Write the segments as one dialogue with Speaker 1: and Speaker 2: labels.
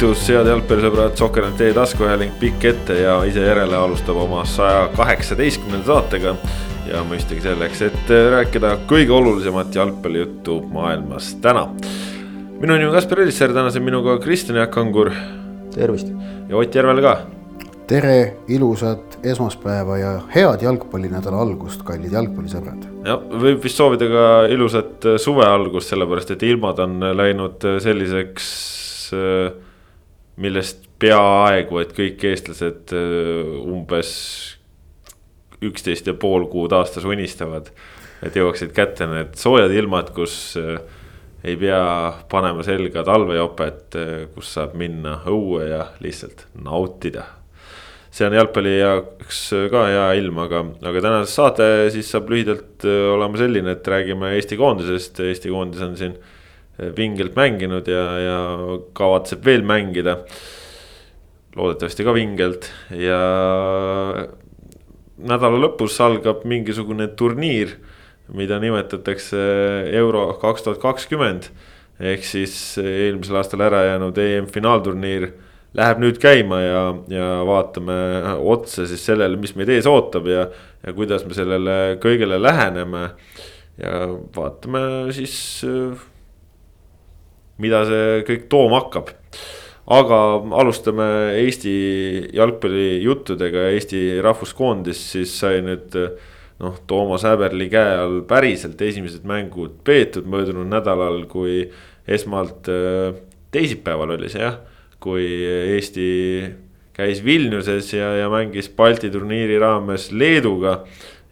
Speaker 1: tervitus, head jalgpallisõbrad, Sokker.ee teie taskuhääling pikk ette ja ise järele alustab oma saja kaheksateistkümnenda saatega. ja mõistagi selleks, et rääkida kõige olulisemat jalgpallijuttu maailmas täna. minu nimi on Kaspar Elisser, täna siin minuga Kristjan Jaak Angur.
Speaker 2: tervist.
Speaker 1: ja Ott Järvel ka.
Speaker 3: tere, ilusat esmaspäeva ja head jalgpallinädala algust, kallid jalgpallisõbrad.
Speaker 1: ja võib vist soovida ka ilusat suve algust, sellepärast et ilmad on läinud selliseks millest peaaegu, et kõik eestlased umbes üksteist ja pool kuud aastas unistavad. et jõuaksid kätte need soojad ilmad, kus ei pea panema selga talvejopet, kus saab minna õue ja lihtsalt nautida. see on jalgpalli jaoks ka hea ilm, aga, aga tänase saade siis saab lühidalt olema selline, et räägime Eesti koondisest, Eesti koondis on siin vingelt mänginud ja, ja kavatseb veel mängida. loodetavasti ka vingelt ja nädala lõpus algab mingisugune turniir, mida nimetatakse Euro kaks tuhat kakskümmend. ehk siis eelmisel aastal ära jäänud EM-finaalturniir läheb nüüd käima ja, ja vaatame otsa siis sellele, mis meid ees ootab ja, ja kuidas me sellele kõigele läheneme. ja vaatame siis mida see kõik tooma hakkab. aga alustame Eesti jalgpallijuttudega, Eesti rahvuskoondis siis sai nüüd noh, Toomas Häberli käe all päriselt esimesed mängud peetud möödunud nädalal, kui esmalt äh, teisipäeval oli see jah, kui Eesti käis Vilniuses ja, ja mängis Balti turniiri raames Leeduga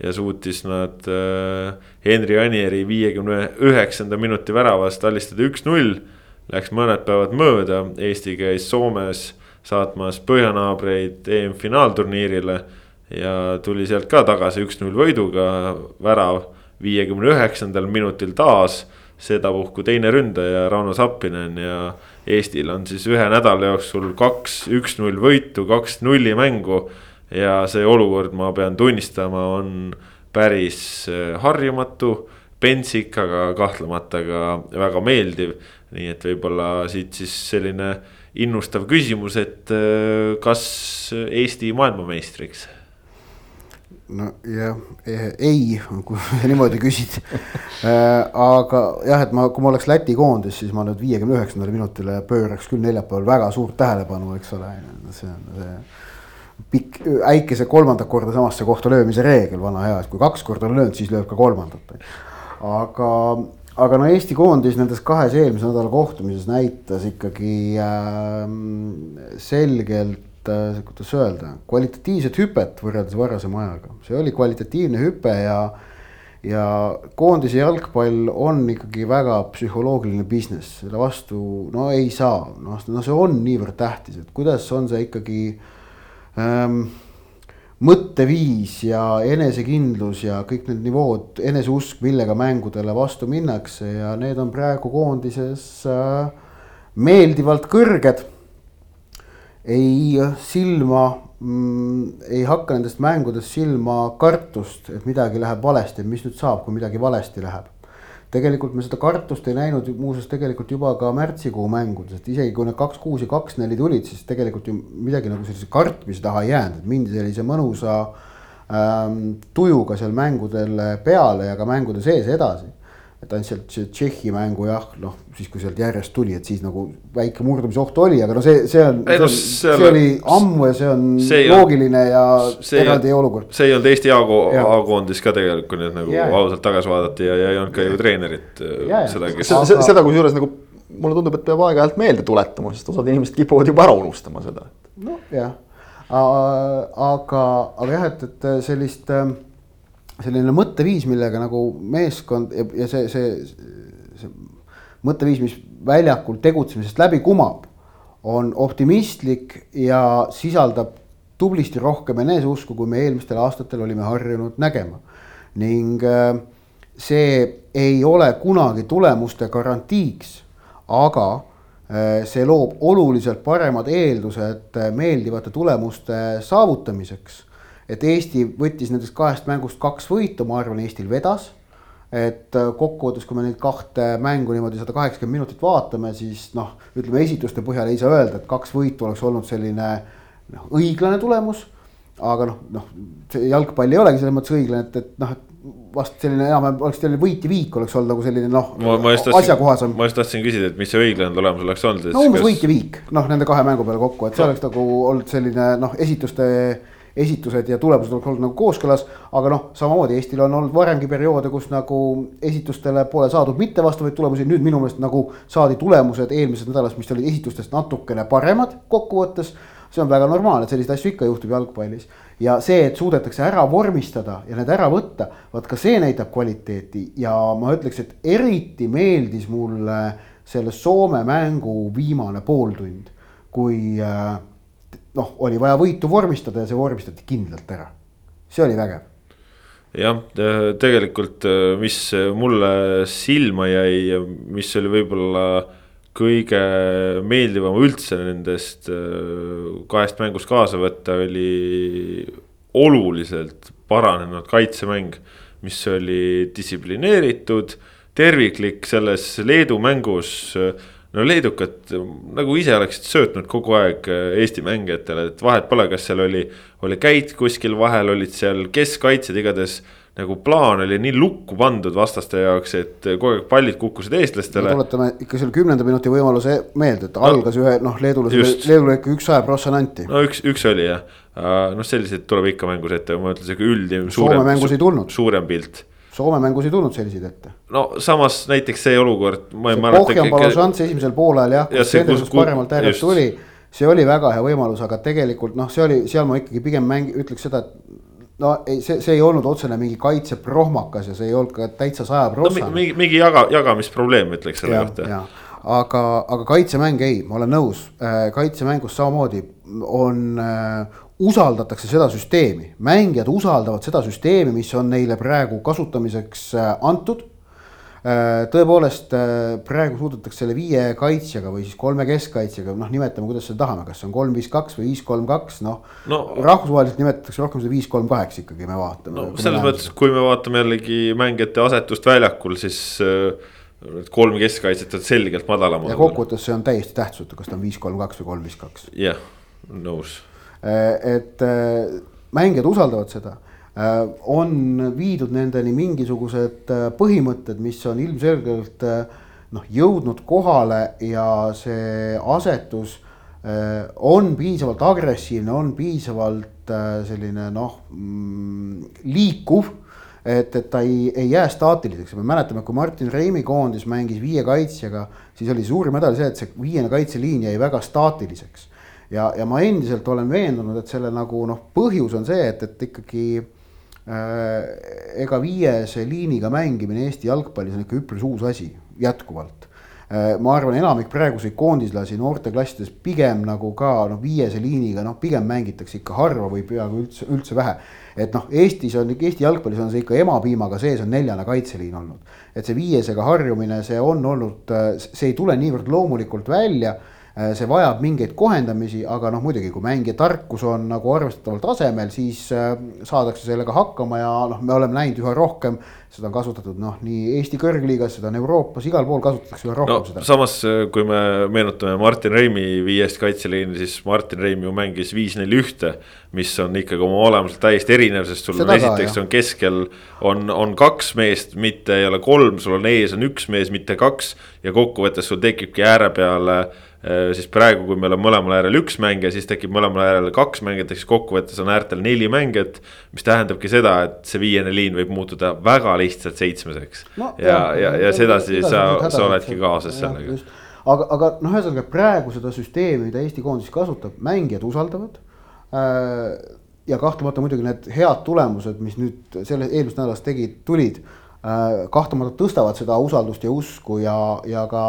Speaker 1: ja suutis nad äh, Henri Anieri viiekümne üheksanda minuti väravast alistada üks-null Läks mõned päevad mööda, Eesti käis Soomes saatmas põhjanaabreid EM-finaalturniirile. ja tuli sealt ka tagasi üks-null võiduga, värav viiekümne üheksandal minutil taas. sedapuhku teine ründaja Rauno Sappinen ja Eestil on siis ühe nädala jooksul kaks üks-null võitu, kaks nulli mängu. ja see olukord, ma pean tunnistama, on päris harjumatu, pentsik, aga kahtlemata ka väga meeldiv nii et võib-olla siit siis selline innustav küsimus, et äh, kas Eesti maailmameistriks?
Speaker 3: nojah, eh, ei, kui niimoodi küsid äh, aga jah, et ma, kui ma oleks Läti koondis, siis ma nüüd viiekümne üheksandale minutile pööraks küll neljapäeval väga suurt tähelepanu, eks ole, see on see pikk, äikese kolmandat korda samasse kohta löömise reegel, vana hea, et kui kaks korda on löönud, siis lööb ka kolmandat. aga aga no Eesti koondis nendes kahes eelmise nädala kohtumises näitas ikkagi äh, selgelt äh,, kuidas öelda, kvalitatiivset hüpet võrreldes varasema ajaga, see oli kvalitatiivne hüpe ja ja koondise jalgpall on ikkagi väga psühholoogiline business, selle vastu no ei saa, noh, no see on niivõrd tähtis, et kuidas on see ikkagi ähm, mõtteviis ja enesekindlus ja kõik need nivood, eneseusk, millega mängudele vastu minnakse ja need on praegu koondises äh, meeldivalt kõrged. ei silma mm,, ei hakka nendest mängudest silma kartust, et midagi läheb valesti, mis nüüd saab, kui midagi valesti läheb tegelikult me seda kartust ei näinud muuseas tegelikult juba ka märtsikuu mängudes, et isegi kui need kaks kuus ja kaks neli tulid, siis tegelikult ju midagi nagu sellise kartmise taha ei jäänud, et mindi sellise mõnusa ähm, tujuga seal mängudel peale ja ka mängude sees edasi et ainult sealt see Tšehhi mängu jah, noh siis kui sealt järjest tuli, et siis nagu väike murdumisoht oli, aga no see, see on, see, on, see, see oli ammu ja see on see loogiline ja eraldi olukord.
Speaker 1: see ei olnud Eesti A-koondis ka tegelikult, kui nüüd nagu ja, ausalt tagasi vaadata ja, ja ei olnud ka ju treenerit.
Speaker 2: Äh, seda, kes... seda, seda kusjuures nagu mulle tundub, et peab aeg-ajalt meelde tuletama, sest osad inimesed kipuvad juba ära unustama seda.
Speaker 3: nojah, aga, aga jah, et, et sellist äh, selline mõtteviis, millega nagu meeskond ja, ja see, see, see mõtteviis, mis väljakul tegutsemisest läbi kumab, on optimistlik ja sisaldab tublisti rohkem eneseusku, kui me eelmistel aastatel olime harjunud nägema. ning äh, see ei ole kunagi tulemuste garantiiks, aga äh, see loob oluliselt paremad eeldused äh, meeldivate tulemuste saavutamiseks et Eesti võttis nendest kahest mängust kaks võitu, ma arvan, Eestil vedas. et äh, kokkuvõttes, kui me neid kahte mängu niimoodi sada kaheksakümmend minutit vaatame, siis noh, ütleme esituste põhjal ei saa öelda, et kaks võitu oleks olnud selline noh, õiglane tulemus. aga noh, noh, see jalgpall ei olegi selles mõttes õiglane, et, et noh, et vast selline enam-vähem oleks selline võit ja viik oleks olnud nagu selline noh, asjakohasem.
Speaker 1: ma just tahtsin küsida, et mis see õiglane tulemus oleks olnud.
Speaker 3: no umbes kas... võit ja viik, noh nende kahe mängu peale kokku, et see no. oleks nagu olnud selline noh, esituste esitused ja tulemused oleks olnud nagu kooskõlas. aga noh, samamoodi Eestil on olnud varemgi perioode, kus nagu esitustele pole saadud mitte vastavaid tulemusi, nüüd minu meelest nagu saadi tulemused eelmisest nädalast, mis olid esitustest natukene paremad kokkuvõttes. see on väga normaalne, et selliseid asju ikka juhtub jalgpallis ja see, et suudetakse ära vormistada ja need ära võtta, vaat ka see näitab kvaliteeti ja ma ütleks, et eriti meeldis mulle selle Soome mängu viimane pooltund, kui äh, noh, oli vaja võitu vormistada ja see vormistati kindlalt ära. see oli vägev.
Speaker 1: jah, tegelikult, mis mulle silma jäi, mis oli võib-olla kõige meeldivam üldse nendest kahest mängust kaasa võtta, oli oluliselt paranenud kaitsemäng, mis oli distsiplineeritud, terviklik selles Leedu mängus no leedukad nagu ise oleksid söötnud kogu aeg äh, Eesti mängijatele, et vahet pole, kas seal oli, oli käit kuskil vahel, olid seal keskkaitsjad, igatahes nagu plaan oli nii lukku pandud vastaste jaoks, et kogu aeg pallid kukkusid eestlastele.
Speaker 3: tuletame ikka selle kümnenda minuti võimaluse meelde, et algas no, ühe noh, Leedule, Leedule ikka üks aja prossa anti.
Speaker 1: no üks, üks oli jah, noh, selliseid tuleb ikka mängus ette, ma ütlen sihuke üldine.
Speaker 3: Soome mängus ei tulnud.
Speaker 1: suurem pilt
Speaker 3: Soome mängus ei tulnud selliseid ette.
Speaker 1: no samas näiteks see olukord.
Speaker 3: Pohjanpalu šanss esimesel poolajal jah, kus Henderson paremalt äärelt tuli. see oli väga hea võimalus, aga tegelikult noh, see oli, seal ma ikkagi pigem mäng-, ütleks seda, et no ei, see, see ei olnud otsene mingi kaitseprohmakas ja see ei olnud ka täitsa sajaprotsane
Speaker 1: no,. mingi, mingi jaga, jagamisprobleem ütleks selle kohta.
Speaker 3: aga, aga kaitsemäng ei, ma olen nõus, äh, kaitsemängus samamoodi on äh, usaldatakse seda süsteemi, mängijad usaldavad seda süsteemi, mis on neile praegu kasutamiseks äh, antud. Äh, tõepoolest äh, praegu suudetakse selle viie kaitsjaga või siis kolme keskkaitsjaga, noh, nimetame, kuidas seda tahame, kas see on kolm, viis, kaks või viis, kolm, kaks, noh no,. rahvusvaheliselt nimetatakse rohkem seda viis, kolm, kaheksa ikkagi me vaatame.
Speaker 1: no selles mõttes, kui me vaatame jällegi mängijate asetust väljakul, siis Need kolm keskkaitset on selgelt madalamad.
Speaker 3: ja kokkuvõttes see on täiesti tähtsutu, kas ta on viis, kolm, kaks või kolm, viis, kaks.
Speaker 1: jah, nõus
Speaker 3: Äh, et äh, mängijad usaldavad seda. Äh, on viidud nendeni mingisugused põhimõtted, mis on ilmselgelt noh, jõudnud kohale ja see asetus on piisavalt agressiivne, on piisavalt selline noh mm, liikuv et, et ta ei, ei jää staatiliseks, me mäletame, kui Martin Reimi koondis mängis viie kaitsjaga, siis oli suurim häda see, et see viiene kaitseliin jäi väga staatiliseks ja, ja ma endiselt olen veendunud, et selle nagu noh, põhjus on see, et, et ikkagi äh, ega viiese liiniga mängimine Eesti jalgpallis on ikka üpris uus asi jätkuvalt äh,. ma arvan, enamik praeguseid koondislasi noorteklassides pigem nagu ka noh, viiese liiniga noh, pigem mängitakse ikka harva või peaaegu üldse, üldse vähe. et noh, Eestis on, Eesti jalgpallis on see ikka emapiimaga sees on neljane kaitseliin olnud. et see viiesega harjumine, see on olnud, see ei tule niivõrd loomulikult välja Äh, see vajab mingeid kohendamisi, aga noh, muidugi, kui mängija tarkus on nagu arvestataval tasemel, siis äh, saadakse sellega hakkama ja noh, me oleme näinud üha rohkem. seda on kasutatud noh, nii Eesti kõrgliigas, seda on Euroopas, igal pool kasutatakse üha rohkem no, seda.
Speaker 1: samas, äh, kui me meenutame Martin Reimi viiest kaitseliini, siis Martin Reim ju mängis viis-neli ühte. mis on ikkagi oma olemuselt täiesti erinev, sest sul seda on esiteks ka, on keskel on, on kaks meest, mitte ei ole kolm, sul on ees on üks mees, mitte kaks. ja kokkuvõttes sul tekibki ääre peale Äh, siis praegu, kui meil on mõlemal äärel üks mängija, siis tekib mõlemal äärel kaks mängijat, ehk siis kokkuvõttes on äärtel neli mängijat. mis tähendabki seda, et see viiene liin võib muutuda väga lihtsalt seitsmeseks no,. ja, ja, ja, sedasi sa, sa oledki kaasas sellega.
Speaker 3: aga, aga noh, ühesõnaga praegu seda süsteemi, mida Eesti koondis kasutab, mängijad usaldavad äh, ja kahtlemata muidugi need head tulemused, mis nüüd selle eelmisest nädalast tegid, tulid äh,. kahtlemata tõstavad seda usaldust ja usku ja, ja ka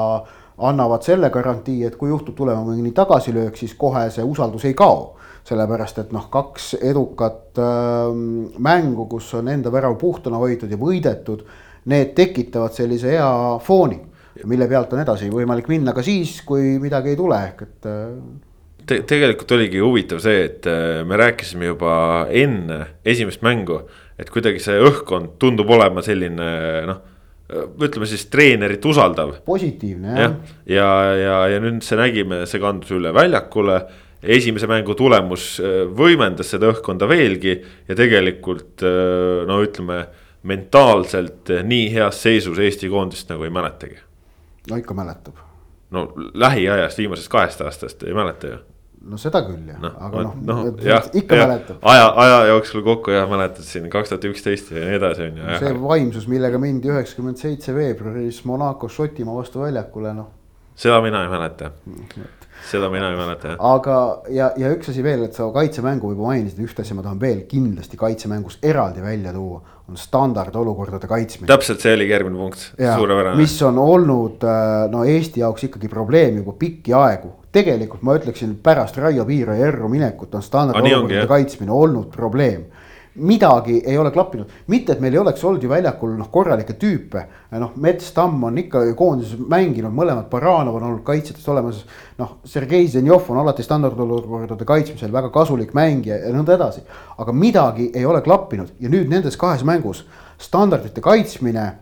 Speaker 3: annavad selle garantii, et kui juhtub tulema mõni tagasilöök, siis kohe see usaldus ei kao. sellepärast et noh, kaks edukat äh, mängu, kus on enda värav puhtana hoitud ja võidetud, need tekitavad sellise hea fooni, mille pealt on edasi võimalik minna ka siis, kui midagi ei tule, ehk et äh,
Speaker 1: Te. tegelikult oligi huvitav see, et äh, me rääkisime juba enne esimest mängu et kuidagi see õhkkond tundub olema selline noh ütleme siis treenerit usaldav.
Speaker 3: positiivne
Speaker 1: jah. ja, ja, ja, ja nüüd see nägime, see kandus üle väljakule. esimese mängu tulemus äh, võimendas seda õhkkonda veelgi ja tegelikult äh, no ütleme mentaalselt nii heas seisus Eesti koondist nagu ei mäletagi.
Speaker 3: no ikka mäletab.
Speaker 1: no lähiajast, viimasest kahest aastast ei mäleta ju
Speaker 3: no seda küll jah no,, aga noh
Speaker 1: no, no, jah,
Speaker 3: ikka ja, mäletab.
Speaker 1: aja, aja jooksul kokku jah, mäletad siin kaks tuhat üksteist ja nii edasi on ju.
Speaker 3: see vaimsus, millega mindi üheksakümmend seitse veebruaris Monacos Šotimaa vastu väljakule, noh.
Speaker 1: seda mina ei mäleta seda mina ei mäleta jah.
Speaker 3: aga, ja, ja üks asi veel, et sa kaitsemängu juba mainisid, ühte asja ma tahan veel kindlasti kaitsemängus eraldi välja tuua. on standardolukordade kaitsmine.
Speaker 1: täpselt, see oligi järgmine punkt, suurepärane.
Speaker 3: mis on olnud äh, no Eesti jaoks ikkagi probleem juba pikki aegu tegelikult ma ütleksin, pärast Raio Piira ja Erru minekut on standardolukordade kaitsmine olnud probleem midagi ei ole klappinud, mitte et meil ei oleks olnud ju väljakul noh, korralikke tüüpe. noh, Mets Tamm on ikka koondises mänginud, mõlemad Baranov on olnud kaitsjates olemas. noh, Sergei Zenjov on alati standardolukordade kaitsmisel väga kasulik mängija ja nõnda edasi. aga midagi ei ole klappinud ja nüüd nendes kahes mängus standardite kaitsmine,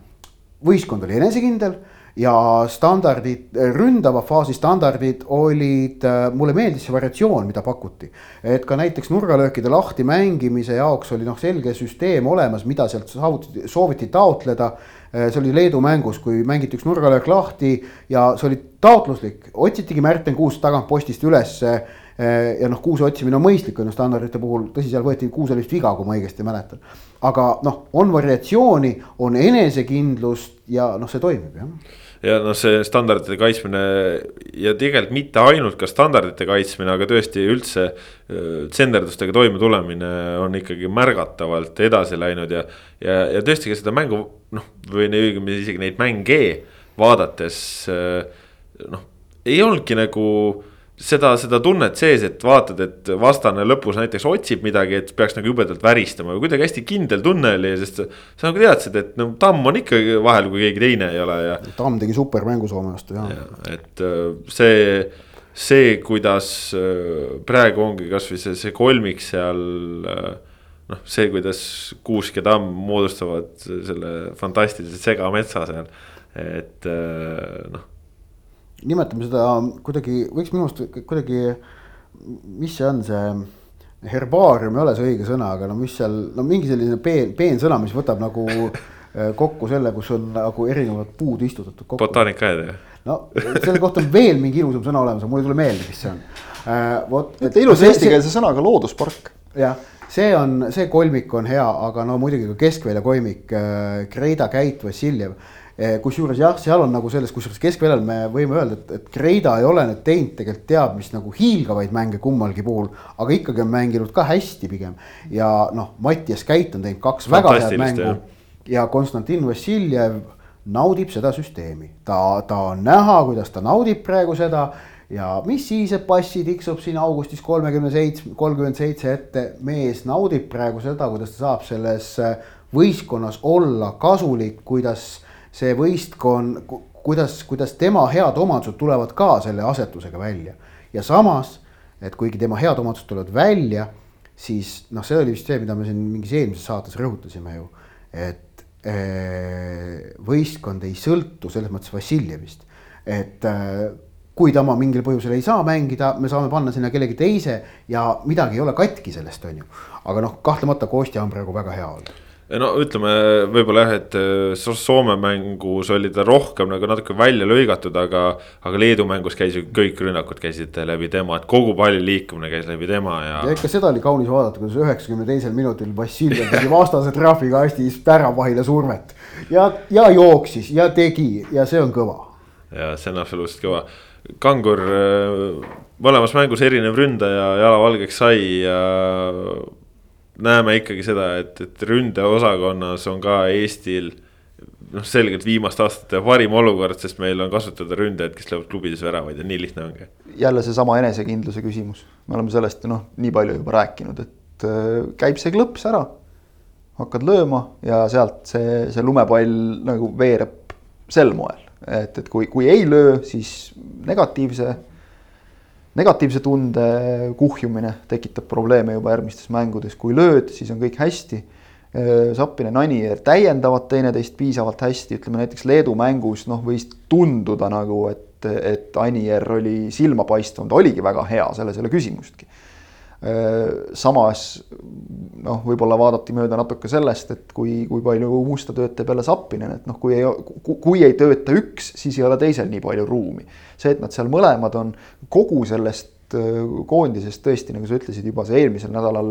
Speaker 3: võistkond oli enesekindel ja standardid, ründava faasi standardid olid, äh, mulle meeldis see variatsioon, mida pakuti. et ka näiteks nurgalöökide lahti mängimise jaoks oli noh, selge süsteem olemas, mida sealt saavutati, sooviti taotleda. Äh, see oli Leedu mängus, kui mängiti üks nurgalöök lahti ja see oli taotluslik, otsitigi Märten Kuust tagant postist ülesse äh, ja noh, kuuse otsimine on mõistlik on ju standardite puhul, tõsi, seal võeti kuusel vist viga, kui ma õigesti mäletan. aga noh, on variatsiooni, on enesekindlust ja noh, see toimib jah
Speaker 1: ja noh, see standardite kaitsmine ja tegelikult mitte ainult ka standardite kaitsmine, aga tõesti üldse tsenderdustega toimetulemine on ikkagi märgatavalt edasi läinud ja. ja, ja tõesti ka seda mängu noh, või õigemini isegi neid mänge vaadates noh, ei olnudki nagu seda, seda tunnet sees, et vaatad, et vastane lõpus näiteks otsib midagi, et peaks nagu jubedalt väristama või kuidagi hästi kindel tunne oli, sest. sa nagu teadsid, et no Tamm on ikkagi vahel, kui keegi teine ei ole ja.
Speaker 3: Tamm tegi supermängu Soome vastu jah
Speaker 1: ja,. et äh, see, see, kuidas äh, praegu ongi kasvõi see, see kolmik seal äh, noh, see, kuidas Kuusk ja Tamm moodustavad selle fantastilise segametsa seal, et noh
Speaker 3: nimetame seda kuidagi, võiks minu arust kuidagi, mis see on, see herbaarium ei ole see õige sõna, aga no mis seal, no mingi selline peen, peensõna, mis võtab nagu äh, kokku selle, kus on nagu erinevad puud istutatud kokku.
Speaker 1: botaanikaaed jah?
Speaker 3: no selle kohta on veel mingi ilusam sõna olemas, aga mul ei tule meelde, mis see on
Speaker 2: äh,. vot. ilusa eestikeelse sõnaga looduspark.
Speaker 3: jah, see on, see kolmik on hea, aga no muidugi ka keskvälja kolmik äh,, Kreida, Käit, Vassiljev kusjuures jah, seal on nagu selles, kusjuures keskväljal me võime öelda, et, et Kreida ei ole nüüd teinud tegelikult teab mis nagu hiilgavaid mänge kummalgi puhul, aga ikkagi on mänginud ka hästi pigem. ja noh, Mattias Käit on teinud kaks väga head mängu jah. ja Konstantin Vassiljev naudib seda süsteemi, ta, ta on näha, kuidas ta naudib praegu seda ja mis siis, et passi tiksub siin augustis kolmekümne seitsme, kolmkümmend seitse ette, mees naudib praegu seda, kuidas ta saab selles võistkonnas olla kasulik, kuidas see võistkond, kuidas, kuidas tema head omadused tulevad ka selle asetusega välja. ja samas, et kuigi tema head omadused tulevad välja, siis noh, see oli vist see, mida me siin mingis eelmises saates rõhutasime ju, et ee, võistkond ei sõltu selles mõttes Vassiljevist, et ee, kui ta oma mingil põhjusel ei saa mängida, me saame panna sinna kellegi teise ja midagi ei ole katki sellest, on ju. aga noh, kahtlemata Kostja on praegu väga hea olnud
Speaker 1: no ütleme võib-olla jah, et äh, Soome mängus oli ta rohkem nagu natuke välja lõigatud, aga. aga Leedu mängus käis ju kõik rünnakud käisid läbi tema, et kogu palli liikumine käis läbi tema ja.
Speaker 3: ja ikka seda oli kaunis vaadata, kuidas üheksakümne teisel minutil Vassiljev tegi vastase trahvikastis väravahile survet. ja, ja jooksis ja tegi ja see on kõva.
Speaker 1: ja see on absoluutselt kõva. Kangur äh, mõlemas mängus erinev ründaja jala valgeks sai ja näeme ikkagi seda, et, et ründeosakonnas on ka Eestil noh, selgelt viimaste aastate parim olukord, sest meil on kasutada ründajaid, kes löövad klubides väravaid ja nii lihtne ongi.
Speaker 2: jälle seesama enesekindluse küsimus, me oleme sellest noh, nii palju juba rääkinud, et äh, käib see klõps ära. hakkad lööma ja sealt see, see lumepall nagu veereb sel moel, et, et kui, kui ei löö, siis negatiivse negatiivse tunde kuhjumine tekitab probleeme juba järgmistes mängudes, kui lööd, siis on kõik hästi. Zappinen, Anier täiendavad teineteist piisavalt hästi, ütleme näiteks Leedu mängus noh, võis tunduda nagu, et, et Anier oli silmapaistvam, ta oligi väga hea, selles ei ole küsimustki samas noh, võib-olla vaadati mööda natuke sellest, et kui, kui palju musta tööd teeb jälle Zappinen, et noh, kui ei, kui ei tööta üks, siis ei ole teisel nii palju ruumi. see, et nad seal mõlemad on kogu sellest Äh, koondisest tõesti, nagu sa ütlesid, juba see eelmisel nädalal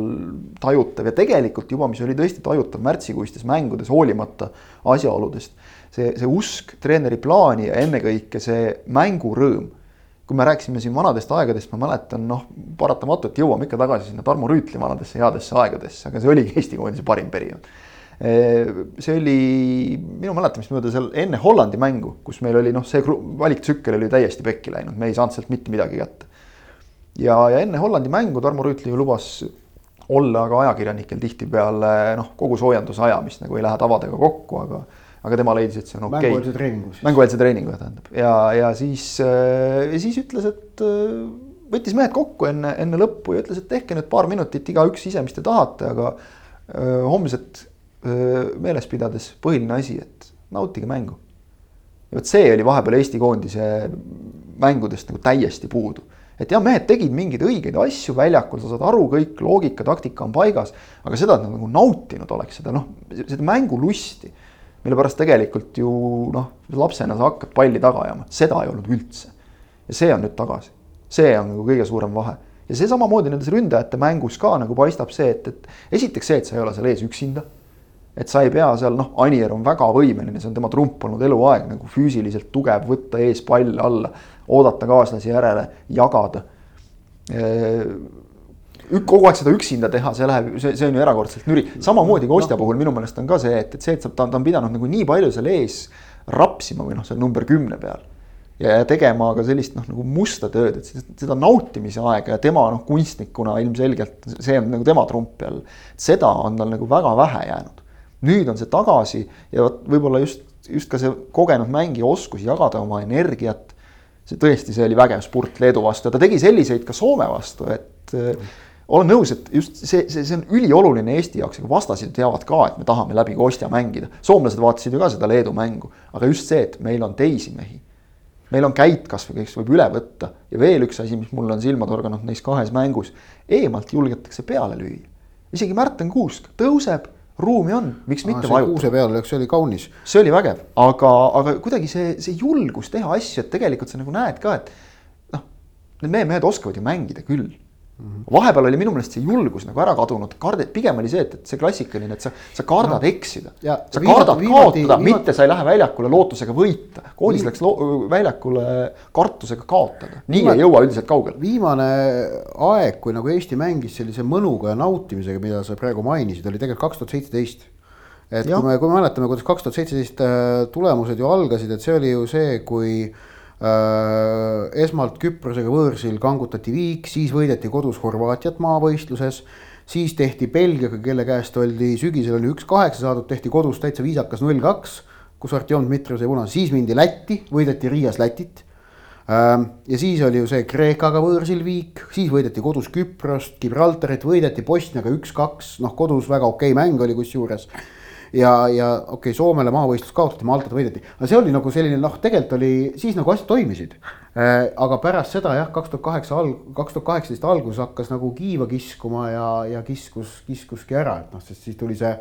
Speaker 2: tajutav ja tegelikult juba, mis oli tõesti tajutav märtsikuistes mängudes, hoolimata asjaoludest. see, see usk treeneri plaani ja ennekõike see mängurõõm. Kui me rääkisime siin vanadest aegadest, ma mäletan, noh, paratamatult jõuame ikka tagasi sinna Tarmo Rüütli vanadesse headesse aegadesse, aga see oligi Eesti koondise parim periood. See oli minu mäletamist mööda seal enne Hollandi mängu, kus meil oli noh, see valiktsükkel oli täiesti pekki läinud, me ei saanud sealt mitte midagi kätte. Ja, ja enne Hollandi mängu Tarmo Rüütli ju lubas olla ka ajakirjanikel tihtipeale noh, kogu soojenduse ajamist nagu ei lähe tavadega kokku, aga aga tema leidis, et see on okei okay..
Speaker 3: mängueelse treeningu siis.
Speaker 2: mängueelse treeningu tähendab ja, ja siis äh,, ja siis ütles, et äh, võttis mehed kokku enne, enne lõppu ja ütles, et tehke nüüd paar minutit igaüks ise, mis te tahate, aga äh, homset äh, meeles pidades põhiline asi, et nautige mängu. ja vot see oli vahepeal Eesti koondise mängudest nagu täiesti puudu et jah, mehed tegid mingeid õigeid asju väljakul, sa saad aru, kõik loogika, taktika on paigas, aga seda, et nad nagu nautinud oleks seda noh, seda mängulusti, mille pärast tegelikult ju noh, lapsena sa hakkad palli taga ajama, seda ei olnud üldse. ja see on nüüd tagasi, see on nagu kõige suurem vahe ja see samamoodi nendes ründajate mängus ka nagu paistab see, et, et esiteks see, et sa ei ole seal ees üksinda et sa ei pea seal, noh, Anier on väga võimeline, see on tema trump olnud eluaeg nagu füüsiliselt tugev, võtta ees pall alla, oodata kaaslasi järele, jagada. Kogu aeg seda üksinda teha, see läheb, see, see on ju erakordselt nüri, samamoodi Kostja no. puhul minu meelest on ka see, et, et see, et ta, ta on pidanud nagu nii palju seal ees rapsima või noh, seal number kümne peal ja tegema ka sellist noh, nagu musta tööd, et seda nautimise aega ja tema noh, kunstnikuna ilmselgelt see on nagu tema trump jälle. seda on tal nagu väga vähe jäänud nüüd on see tagasi ja vot võib-olla just, just ka see kogenud mängija oskus jagada oma energiat. see tõesti, see oli vägev spurt Leedu vastu ja ta tegi selliseid ka Soome vastu, et äh, olen nõus, et just see, see, see on ülioluline Eesti jaoks, aga vastased teavad ka, et me tahame läbi Kostja mängida. soomlased vaatasid ju ka seda Leedu mängu, aga just see, et meil on teisi mehi. meil on käit kasvõi, kes võib üle võtta ja veel üks asi, mis mulle on silma torganud neis kahes mängus, eemalt julgetakse peale lüüa. isegi Märten Kuusk tõuseb ruumi on, miks mitte
Speaker 3: vajutada. kuuse peal, eks see oli kaunis.
Speaker 2: see oli vägev, aga, aga kuidagi see, see julgus teha asju, et tegelikult sa nagu näed ka, et noh, need meie mehed oskavad ju mängida küll. Vahepeal oli minu meelest see julgus nagu ära kadunud, kardad, pigem oli see, et, et see klassikaline, et sa, sa kardad no. eksida. sa kardad viimati, kaotada, mitte sa ei lähe väljakule lootusega võita. koolis läks väljakule kartusega kaotada, nii viimane, ei jõua üldiselt kaugele.
Speaker 3: viimane aeg, kui nagu Eesti mängis sellise mõnuga ja nautimisega, mida sa praegu mainisid, oli tegelikult kaks tuhat seitseteist et ja. kui me, kui me mäletame, kuidas kaks tuhat seitseteist äh, tulemused ju algasid, et see oli ju see, kui Äh, esmalt Küprosega võõrsil kangutati viik, siis võideti kodus Horvaatiat maavõistluses. siis tehti Belgiaga, kelle käest oldi sügisel oli üks kaheksa saadud, tehti kodus täitsa viisakas null kaks, kus Artjom Dmitrijev sai punase, siis mindi Lätti, võideti Riias Lätit. Ähm, ja siis oli ju see Kreekaga võõrsil viik, siis võideti kodus Küprost, Gibraltarit, võideti Bosniaga üks-kaks, noh kodus väga okei mäng oli kusjuures ja, ja okei okay,, Soomele maavõistlus kaotati, Maltat võideti, aga see oli nagu selline noh, tegelikult oli siis nagu asjad toimisid äh,. aga pärast seda jah, kaks tuhat kaheksa alg-, kaks tuhat kaheksateist algus hakkas nagu kiiva kiskuma ja, ja kiskus, kiskuski ära, et noh, sest siis tuli see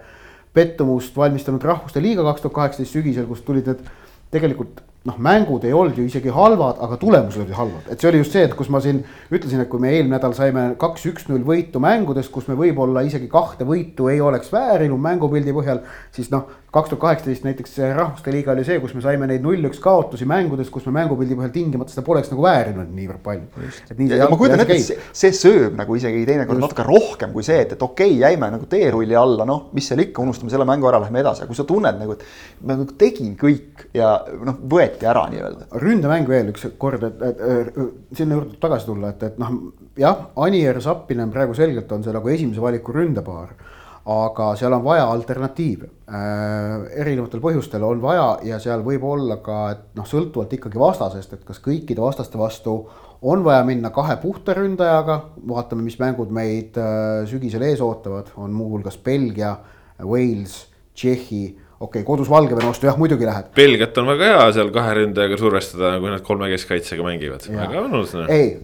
Speaker 3: pettumust valmistanud Rahvuste Liiga kaks tuhat kaheksateist sügisel, kust tulid need tegelikult noh, mängud ei olnud ju isegi halvad, aga tulemused olid halvad, et see oli just see, et kus ma siin ütlesin, et kui me eelmine nädal saime kaks, üks-null võitu mängudest, kus me võib-olla isegi kahte võitu ei oleks väärinud mängupildi põhjal, siis noh, kaks tuhat kaheksateist näiteks Rahvuste Liiga oli see, kus me saime neid null-üks kaotusi mängudes, kus me mängupildi põhjal tingimata seda poleks nagu väärinud niivõrd palju.
Speaker 2: ma kujutan ette, et see, see sööb nagu isegi teinekord natuke rohkem kui see, et, et okei okay,, jäime nagu teerulli alla, noh, mis seal ikka, unustame selle mängu ära, lähme edasi, aga kui sa tunned nagu, et ma nagu tegin kõik ja noh, võeti ära nii-öelda.
Speaker 3: ründemäng veel üks kord, et, et, et sinna juurde tagasi tulla, et, et noh, jah, Anier Zappinen praegu selgelt on see nagu esimese valiku ründepaar aga seal on vaja alternatiive äh,. erinevatel põhjustel on vaja ja seal võib olla ka, et noh, sõltuvalt ikkagi vastasest, et kas kõikide vastaste vastu on vaja minna kahe puhta ründajaga, vaatame, mis mängud meid äh, sügisel ees ootavad, on muuhulgas Belgia Wales, Tšehhi okei okay,, kodus Valgevene vastu jah, muidugi lähed.
Speaker 1: Belgiat on väga hea seal kahe ründajaga survestada, kui nad kolme keskkaitsega mängivad, väga mõnus.
Speaker 3: ei,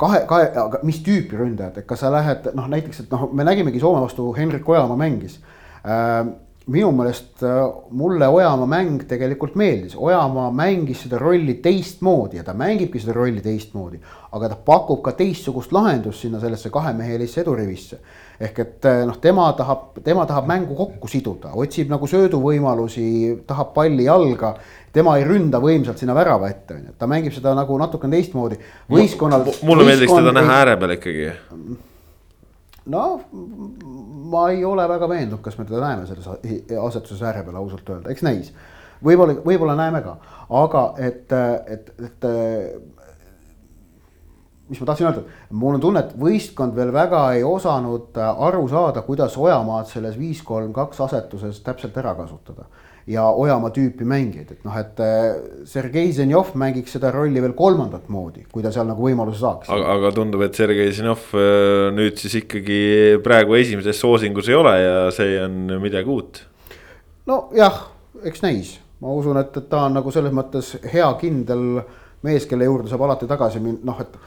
Speaker 3: kahe, kahe, aga mis tüüpi ründajad, et kas sa lähed noh, näiteks, et noh, me nägimegi Soome vastu Henrik Ojamaa mängis äh, minu meelest äh, mulle Ojamaa mäng tegelikult meeldis, Ojamaa mängis seda rolli teistmoodi ja ta mängibki seda rolli teistmoodi. aga ta pakub ka teistsugust lahendust sinna sellesse kahemehelisse edurivisse. Ehk et äh, noh, tema tahab, tema tahab mängu kokku siduda, otsib nagu sööduvõimalusi, tahab palli jalga. tema ei ründa võimsalt sinna värava ette, on ju, ta mängib seda nagu natukene teistmoodi. võistkonnal.
Speaker 1: mulle meeldiks teda näha ääre peal ikkagi
Speaker 3: noh, ma ei ole väga veendunud, kas me teda näeme selles asetuses ääre peal ausalt öelda, eks näis. võib-olla, võib-olla näeme ka, aga et, et, et. Mis ma tahtsin öelda, mul on tunne, et võistkond veel väga ei osanud aru saada, kuidas Ojamaad selles viis, kolm, kaks asetuses täpselt ära kasutada ja Ojamaa tüüpi mängijaid, et noh, et äh, Sergei Zenjov mängiks seda rolli veel kolmandat moodi, kui ta seal nagu võimaluse saaks.
Speaker 1: aga, aga tundub, et Sergei Zenjov äh, nüüd siis ikkagi praegu esimeses soosingus ei ole ja see on midagi uut.
Speaker 3: nojah, eks näis, ma usun, et, et ta on nagu selles mõttes hea kindel mees, kelle juurde saab alati tagasi minna, noh, et.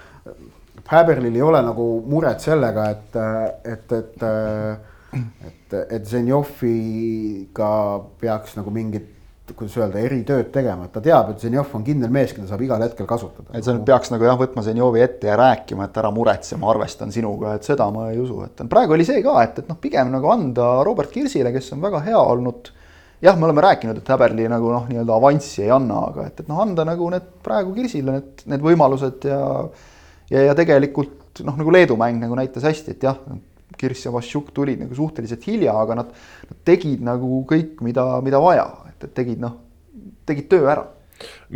Speaker 3: Häberlil ei ole nagu muret sellega, et, et, et et, et Zenjoviga peaks nagu mingit kuidas öelda, eritööd tegema, et ta teab, et Zenjov on kindel mees, keda saab igal hetkel kasutada.
Speaker 2: et sa nüüd peaks nagu jah, võtma Zenjovi ette ja rääkima, et ära muretse, ma arvestan sinuga, et seda ma ei usu, et praegu oli see ka, et, et noh, pigem nagu anda Robert Kirsile, kes on väga hea olnud. jah, me oleme rääkinud, et Häberli nagu noh, nii-öelda avanssi ei anna, aga et, et noh, anda nagu need praegu Kirsile need, need võimalused ja. Ja, ja tegelikult noh, nagu Leedu mäng nagu näitas hästi, et jah Kirss ja Vassiuk tulid nagu suhteliselt hilja, aga nad, nad tegid nagu kõik, mida, mida vaja, et, et tegid noh, tegid töö ära.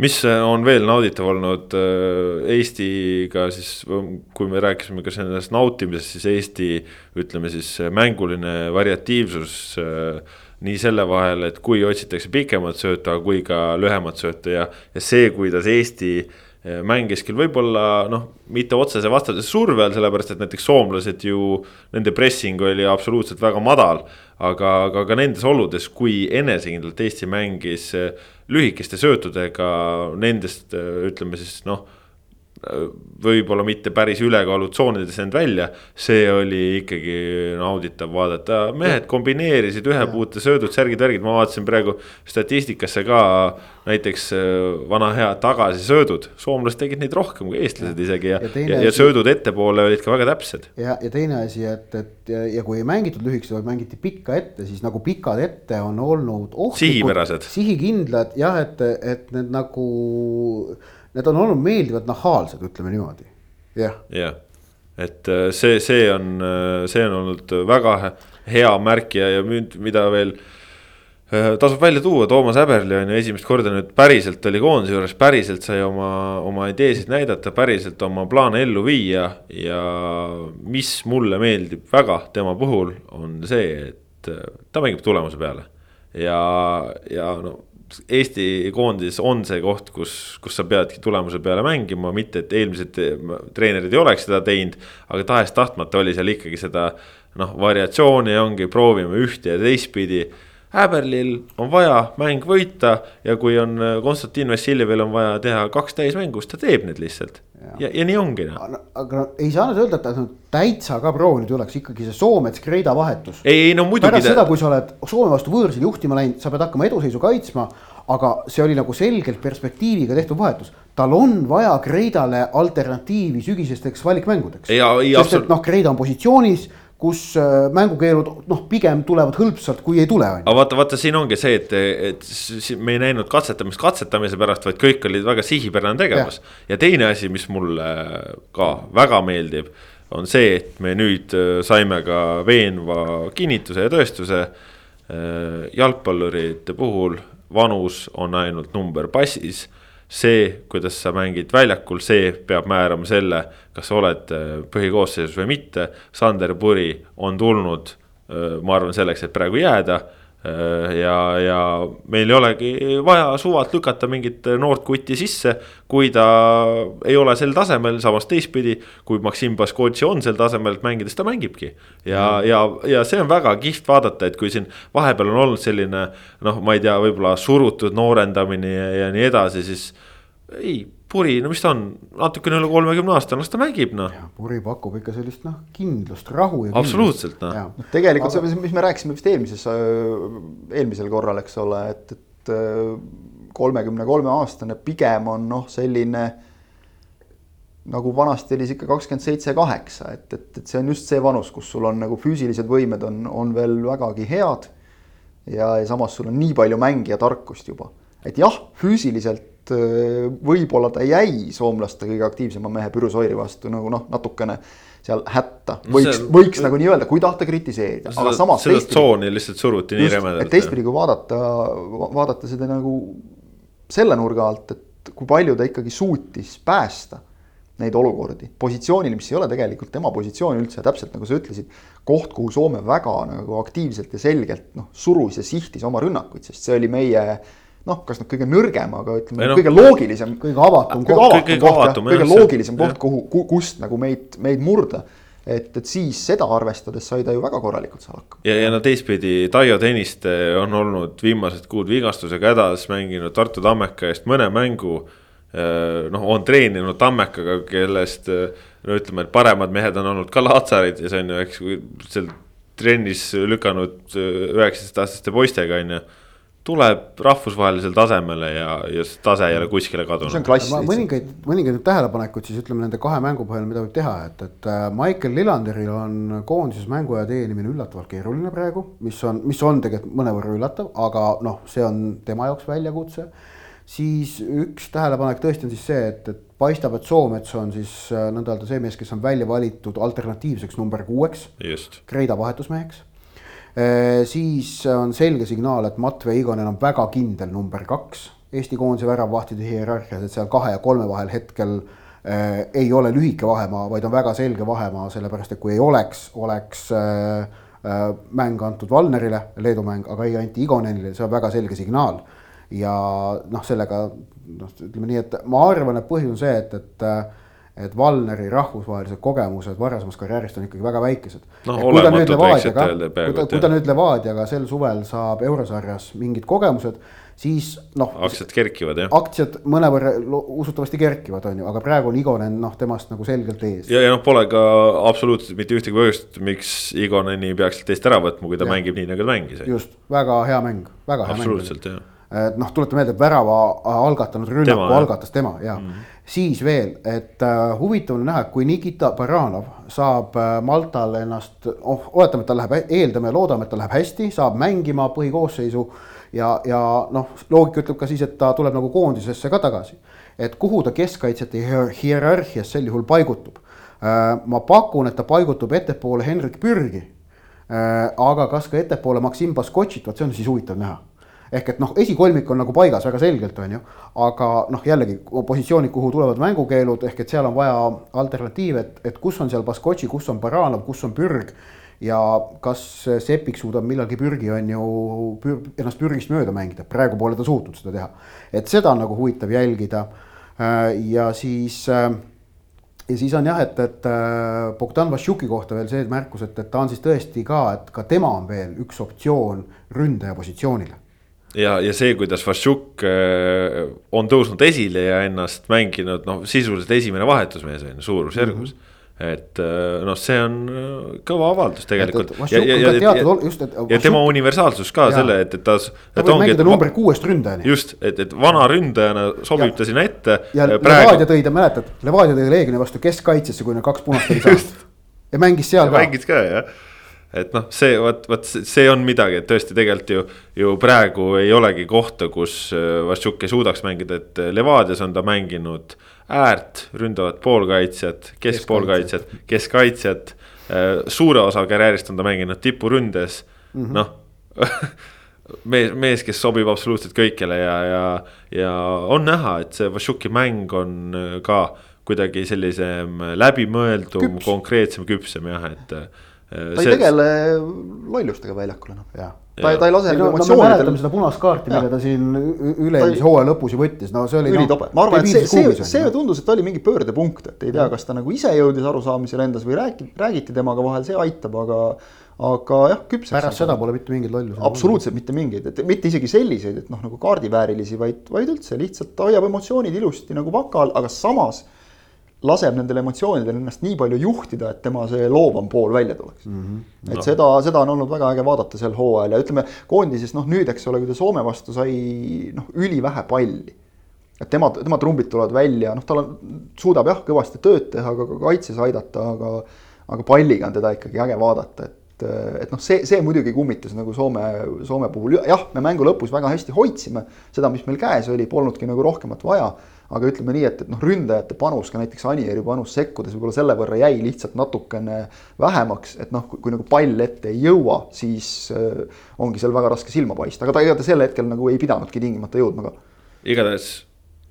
Speaker 1: Mis on veel nauditav olnud äh, Eestiga siis, kui me rääkisime ka sellest nautimisest, siis Eesti ütleme siis mänguline variatiivsus äh, nii selle vahel, et kui otsitakse pikemat sööta, kui ka lühemat sööta ja, ja see, kuidas Eesti äh, mängis küll võib-olla noh, mitte otsese vastase surve all, sellepärast et näiteks soomlased ju, nende pressing oli absoluutselt väga madal. aga, aga ka nendes oludes, kui enesekindlalt Eesti mängis eh, lühikeste söötudega nendest ütleme siis noh võib-olla mitte päris ülekaalutsoonides end välja, see oli ikkagi nauditav vaadata, mehed kombineerisid ühe puute söödud, särgid, värgid, ma vaatasin praegu statistikasse ka. näiteks äh, vana hea tagasisöödud, soomlased tegid neid rohkem kui eestlased isegi ja, ja, ja, ja söödud ettepoole olid ka väga täpsed.
Speaker 3: ja, ja teine asi, et, et ja, ja kui ei mängitud lühikesed, vaid mängiti pikka ette, siis nagu pikad ette on olnud
Speaker 1: ohtlikud.
Speaker 3: sihikindlad jah, et, et need nagu need on olnud meeldivalt nahaalsed, ütleme niimoodi, jah.
Speaker 1: jah, et äh, see, see on, äh, see on olnud väga hea märk ja, ja mida veel äh, tasub välja tuua, Toomas Häberli on ju esimest korda nüüd päriselt oli koondise juures, päriselt sai oma, oma ideesid näidata, päriselt oma plaane ellu viia. ja mis mulle meeldib väga tema puhul, on see, et ta mängib tulemuse peale. ja, ja no Eesti koondises on see koht, kus, kus sa peadki tulemuse peale mängima, mitte et eelmised treenerid ei oleks seda teinud. aga tahes-tahtmata oli seal ikkagi seda noh, variatsiooni ongi, proovime ühte ja teistpidi. Häberlil on vaja mäng võita ja kui on Konstantin Vassiljevil on vaja teha kaks täismängu, siis ta teeb need lihtsalt ja, ja nii ongi
Speaker 3: noh. aga no ei saa nüüd öelda, et ta täitsa ka proovinud ei oleks, ikkagi see Soomets-Kreida vahetus.
Speaker 1: ei, ei no muidugi.
Speaker 3: pärast seda, kui sa oled Soome vastu võõrsil juhtima läinud, sa pead hakkama eduseisu kaitsma. aga see oli nagu selgelt perspektiiviga tehtud vahetus. tal on vaja Kreidale alternatiivi sügisesteks valikmängudeks. sest et noh, Kreida on positsioonis kus äh, mängukeelud noh, pigem tulevad hõlpsalt, kui ei tule.
Speaker 1: aga vaata, vaata, siin ongi see, et, et me ei näinud katsetamist katsetamise pärast, vaid kõik olid väga sihipärane tegevus. ja teine asi, mis mulle ka väga meeldib, on see, et me nüüd äh, saime ka veenva kinnituse ja tõestuse. Äh, jalgpallurite puhul vanus on ainult number passis see, kuidas sa mängid väljakul, see peab määrama selle, kas sa oled äh, põhikoosseisus või mitte. Sander Puri on tulnud, äh, ma arvan, selleks, et praegu jääda. Ja, ja meil ei olegi vaja suvalt lükata mingit noort kutti sisse, kui ta ei ole sel tasemel, samas teistpidi, kui Maksim Baskotši on sel tasemel, et mängides ta mängibki. ja, ja, ja see on väga kihvt vaadata, et kui siin vahepeal on olnud selline noh, ma ei tea, võib-olla surutud noorendamine ja, ja nii edasi, siis ei Puri, no mis ta on, natukene üle kolmekümne aasta, las ta mängib noh.
Speaker 3: Puri pakub ikka sellist noh, kindlust, rahu
Speaker 1: ja. absoluutselt noh.
Speaker 2: No, tegelikult Aga... see, mis me rääkisime vist eelmises, eelmisel korral, eks ole, et, et kolmekümne kolme aastane pigem on noh, selline nagu vanasti oli sihuke kakskümmend seitse, kaheksa, et, et, et see on just see vanus, kus sul on nagu füüsilised võimed on, on veel vägagi head. ja, ja samas sul on nii palju mängija tarkust juba, et jah, füüsiliselt et äh, võib-olla ta jäi soomlaste kõige aktiivsema mehe Pyrrhus Oiri vastu nagu noh, natukene seal hätta, võiks, võiks nagu nii öelda, kui tahta kritiseerida, aga samas.
Speaker 1: seda tsooni lihtsalt suruti nii rämedalt.
Speaker 2: teistpidi, kui vaadata, vaadata seda nagu selle nurga alt, et kui palju ta ikkagi suutis päästa neid olukordi positsioonil, mis ei ole tegelikult tema positsioon üldse, täpselt nagu sa ütlesid. koht, kuhu Soome väga nagu aktiivselt ja selgelt noh, surus ja sihtis oma rünnakuid, sest see oli meie noh, kas nüüd kõige nõrgem, aga ütleme no, kõige loogilisem.
Speaker 3: kõige avatum
Speaker 2: kõige koht. kõige, kõige, avatum, kõige loogilisem koht, kuhu, kust nagu meid, meid murda et, et siis seda arvestades sai ta ju väga korralikult seal hakkama.
Speaker 1: ja, ja no teistpidi, Taio Tõniste on olnud viimased kuud vigastusega hädas, mänginud Tartu Tammeka eest mõne mängu. noh, on treeninud Tammekaga, kellest no ütleme, et paremad mehed on olnud ka Laatsarid ja see on ju, eks, seal trennis lükanud üheksateistaastaste poistega on ju tuleb rahvusvahelisele tasemele ja, ja see tase ei ole kuskile kadunud. see on
Speaker 3: klass. mõningaid, mõningaid tähelepanekuid siis ütleme nende kahe mängu põhjal, mida võib teha, et, et äh, Michael Lillanderil on koondises mänguaja teenimine üllatavalt keeruline praegu, mis on, mis on tegelikult mõnevõrra üllatav, aga noh, see on tema jaoks väljakutse. siis üks tähelepanek tõesti on siis see, et, et paistab, et Soomets on siis äh, nõnda öelda see mees, kes on välja valitud alternatiivseks number kuueks. Kreida vahetusmeheks siis on selge signaal, et Matvei Igonen on väga kindel number kaks Eesti koondise väravvahtide hierarhias, et seal kahe ja kolme vahel hetkel äh, ei ole lühike vahemaa, vaid on väga selge vahemaa, sellepärast et kui ei oleks, oleks äh, äh, mäng antud Valnerile, Leedu mäng, aga ei anti Igonenile, see on väga selge signaal. ja noh, sellega noh, ütleme nii, et ma arvan, et põhjus on see, et, et äh, et Valneri rahvusvahelised kogemused varasemast karjäärist on ikkagi väga väikesed
Speaker 1: no,. kui ta nüüd Levadiaga,
Speaker 3: kui ta, kui ta nüüd Levadiaga sel suvel saab eurosarjas mingid kogemused, siis noh.
Speaker 1: aktsiad kerkivad jah.
Speaker 3: aktsiad mõnevõrra usutavasti kerkivad, on ju, aga praegu on Igonen noh, temast nagu selgelt ees.
Speaker 1: ja, ja noh, pole ka absoluutselt mitte ühtegi põhjust, miks Igoneni peaks eest ära võtma, kui ta ja. mängib nii, nagu ta mängis.
Speaker 3: just, väga hea mäng, väga hea
Speaker 1: mäng. absoluutselt jah
Speaker 3: noh, tuleta meelde, et värava algatanud rünnaku tema, algatas tema ja mm. -hmm siis veel, et äh, huvitav on näha, kui Nikita Baranov saab äh, Maltal ennast, oh, oletame, et tal läheb, eeldame loodame, et tal läheb hästi, saab mängima põhikoosseisu. ja, ja noh, loogika ütleb ka siis, et ta tuleb nagu koondisesse ka tagasi. et kuhu ta keskkaitsjate hierarhias sel juhul paigutub äh,. ma pakun, et ta paigutub ettepoole Henrik Pürgi äh,. aga kas ka ettepoole Maksim Baskotšit, vot see on siis huvitav näha ehk et noh, esikolmik on nagu paigas väga selgelt, on ju. aga noh, jällegi positsioonid, kuhu tulevad mängukeelud, ehk et seal on vaja alternatiive, et, et kus on seal Baskotši, kus on Baranov, kus on Pürg. ja kas Sepik suudab millalgi Pürgi on ju pür, ennast Pürgist mööda mängida, praegu pole ta suutnud seda teha. et seda on nagu huvitav jälgida. Äh, ja siis äh, ja siis on jah, et, et äh, Bogdan Vassiuki kohta veel see märkus, et, et ta on siis tõesti ka, et ka tema on veel üks optsioon ründaja positsioonile
Speaker 1: ja, ja see, kuidas Vašuk äh, on tõusnud esile ja ennast mänginud, noh, sisuliselt esimene vahetusmees on ju suurusjärgus mm. -hmm et äh, noh, see on äh, kõva avaldus tegelikult.
Speaker 3: ja, ja, ja, ja,
Speaker 1: ja tema universaalsus ka ja. selle, et, et ta.
Speaker 3: ta võib mängida number kuuest ründajani.
Speaker 1: just, et, et vana ründajana sobib ja. ta sinna ette.
Speaker 3: ja praegu... Levadia tõi, ta mäletad, Levadia tõi Leegioni vastu keskkaitsesse, kui need kaks punast oli saanud. ja mängis seal
Speaker 1: ja ka. mängis ka jah et noh, see vot, vot see on midagi, et tõesti tegelikult ju, ju praegu ei olegi kohta, kus äh, Vaščuk ei suudaks mängida, et äh, Levadias on ta mänginud äärt, ründavat poolkaitsjat, keskpoolkaitsjat, keskkaitsjat. Äh, suure osa karjäärist on ta mänginud tipuründes mm -hmm., noh mees, mees, kes sobib absoluutselt kõikjale ja, ja, ja on näha, et see Vašuki mäng on ka kuidagi sellisem läbimõeldum, konkreetsem, küpsem jah, et
Speaker 2: ta ei tegele lollustega väljakul enam.
Speaker 3: jah
Speaker 2: ta, ta ei lase
Speaker 3: no,
Speaker 2: nagu no,
Speaker 3: me mäletame seda punast kaarti, mille ta siin üle-eelmise hooaja lõpus ju võttis, no see oli.
Speaker 2: ülitobe no,, ma arvan, et see, see, see tundus, et oli mingi pöördepunkt, et ei tea, kas ta nagu ise jõudis arusaamisele endas või räägi, räägiti temaga vahel, see aitab, aga. aga jah, küpseks.
Speaker 3: pärast seda pole mitte mingeid lollusi.
Speaker 2: absoluutselt mitte mingeid, et mitte isegi selliseid, et noh, nagu kaardiväärilisi, vaid, vaid üldse lihtsalt hoiab emotsioonid ilusti nagu vaka all, aga samas laseb nendel emotsioonidel ennast nii palju juhtida, et tema see loovam pool välja tuleks mm. -hmm. et no. seda, seda on olnud väga äge vaadata sel hooajal ja ütleme koondises noh, nüüd, eks ole, kui ta Soome vastu sai noh, ülivähe palli. et tema, tema trumbid tulevad välja, noh, tal on, suudab jah, kõvasti tööd teha, aga ka kaitses aidata, aga aga palliga on teda ikkagi äge vaadata, et et noh, see, see muidugi kummitas nagu Soome, Soome puhul, jah, me mängu lõpus väga hästi hoidsime seda, mis meil käes oli, polnudki nagu rohkemat vaja aga ütleme nii, et, et noh, ründajate panus ka näiteks Anieri panus sekkudes võib-olla selle võrra jäi lihtsalt natukene vähemaks, et noh, kui nagu pall ette ei jõua, siis äh, ongi seal väga raske silma paista, aga ta ega ta sel hetkel nagu ei pidanudki tingimata jõudma ka.
Speaker 1: igatahes.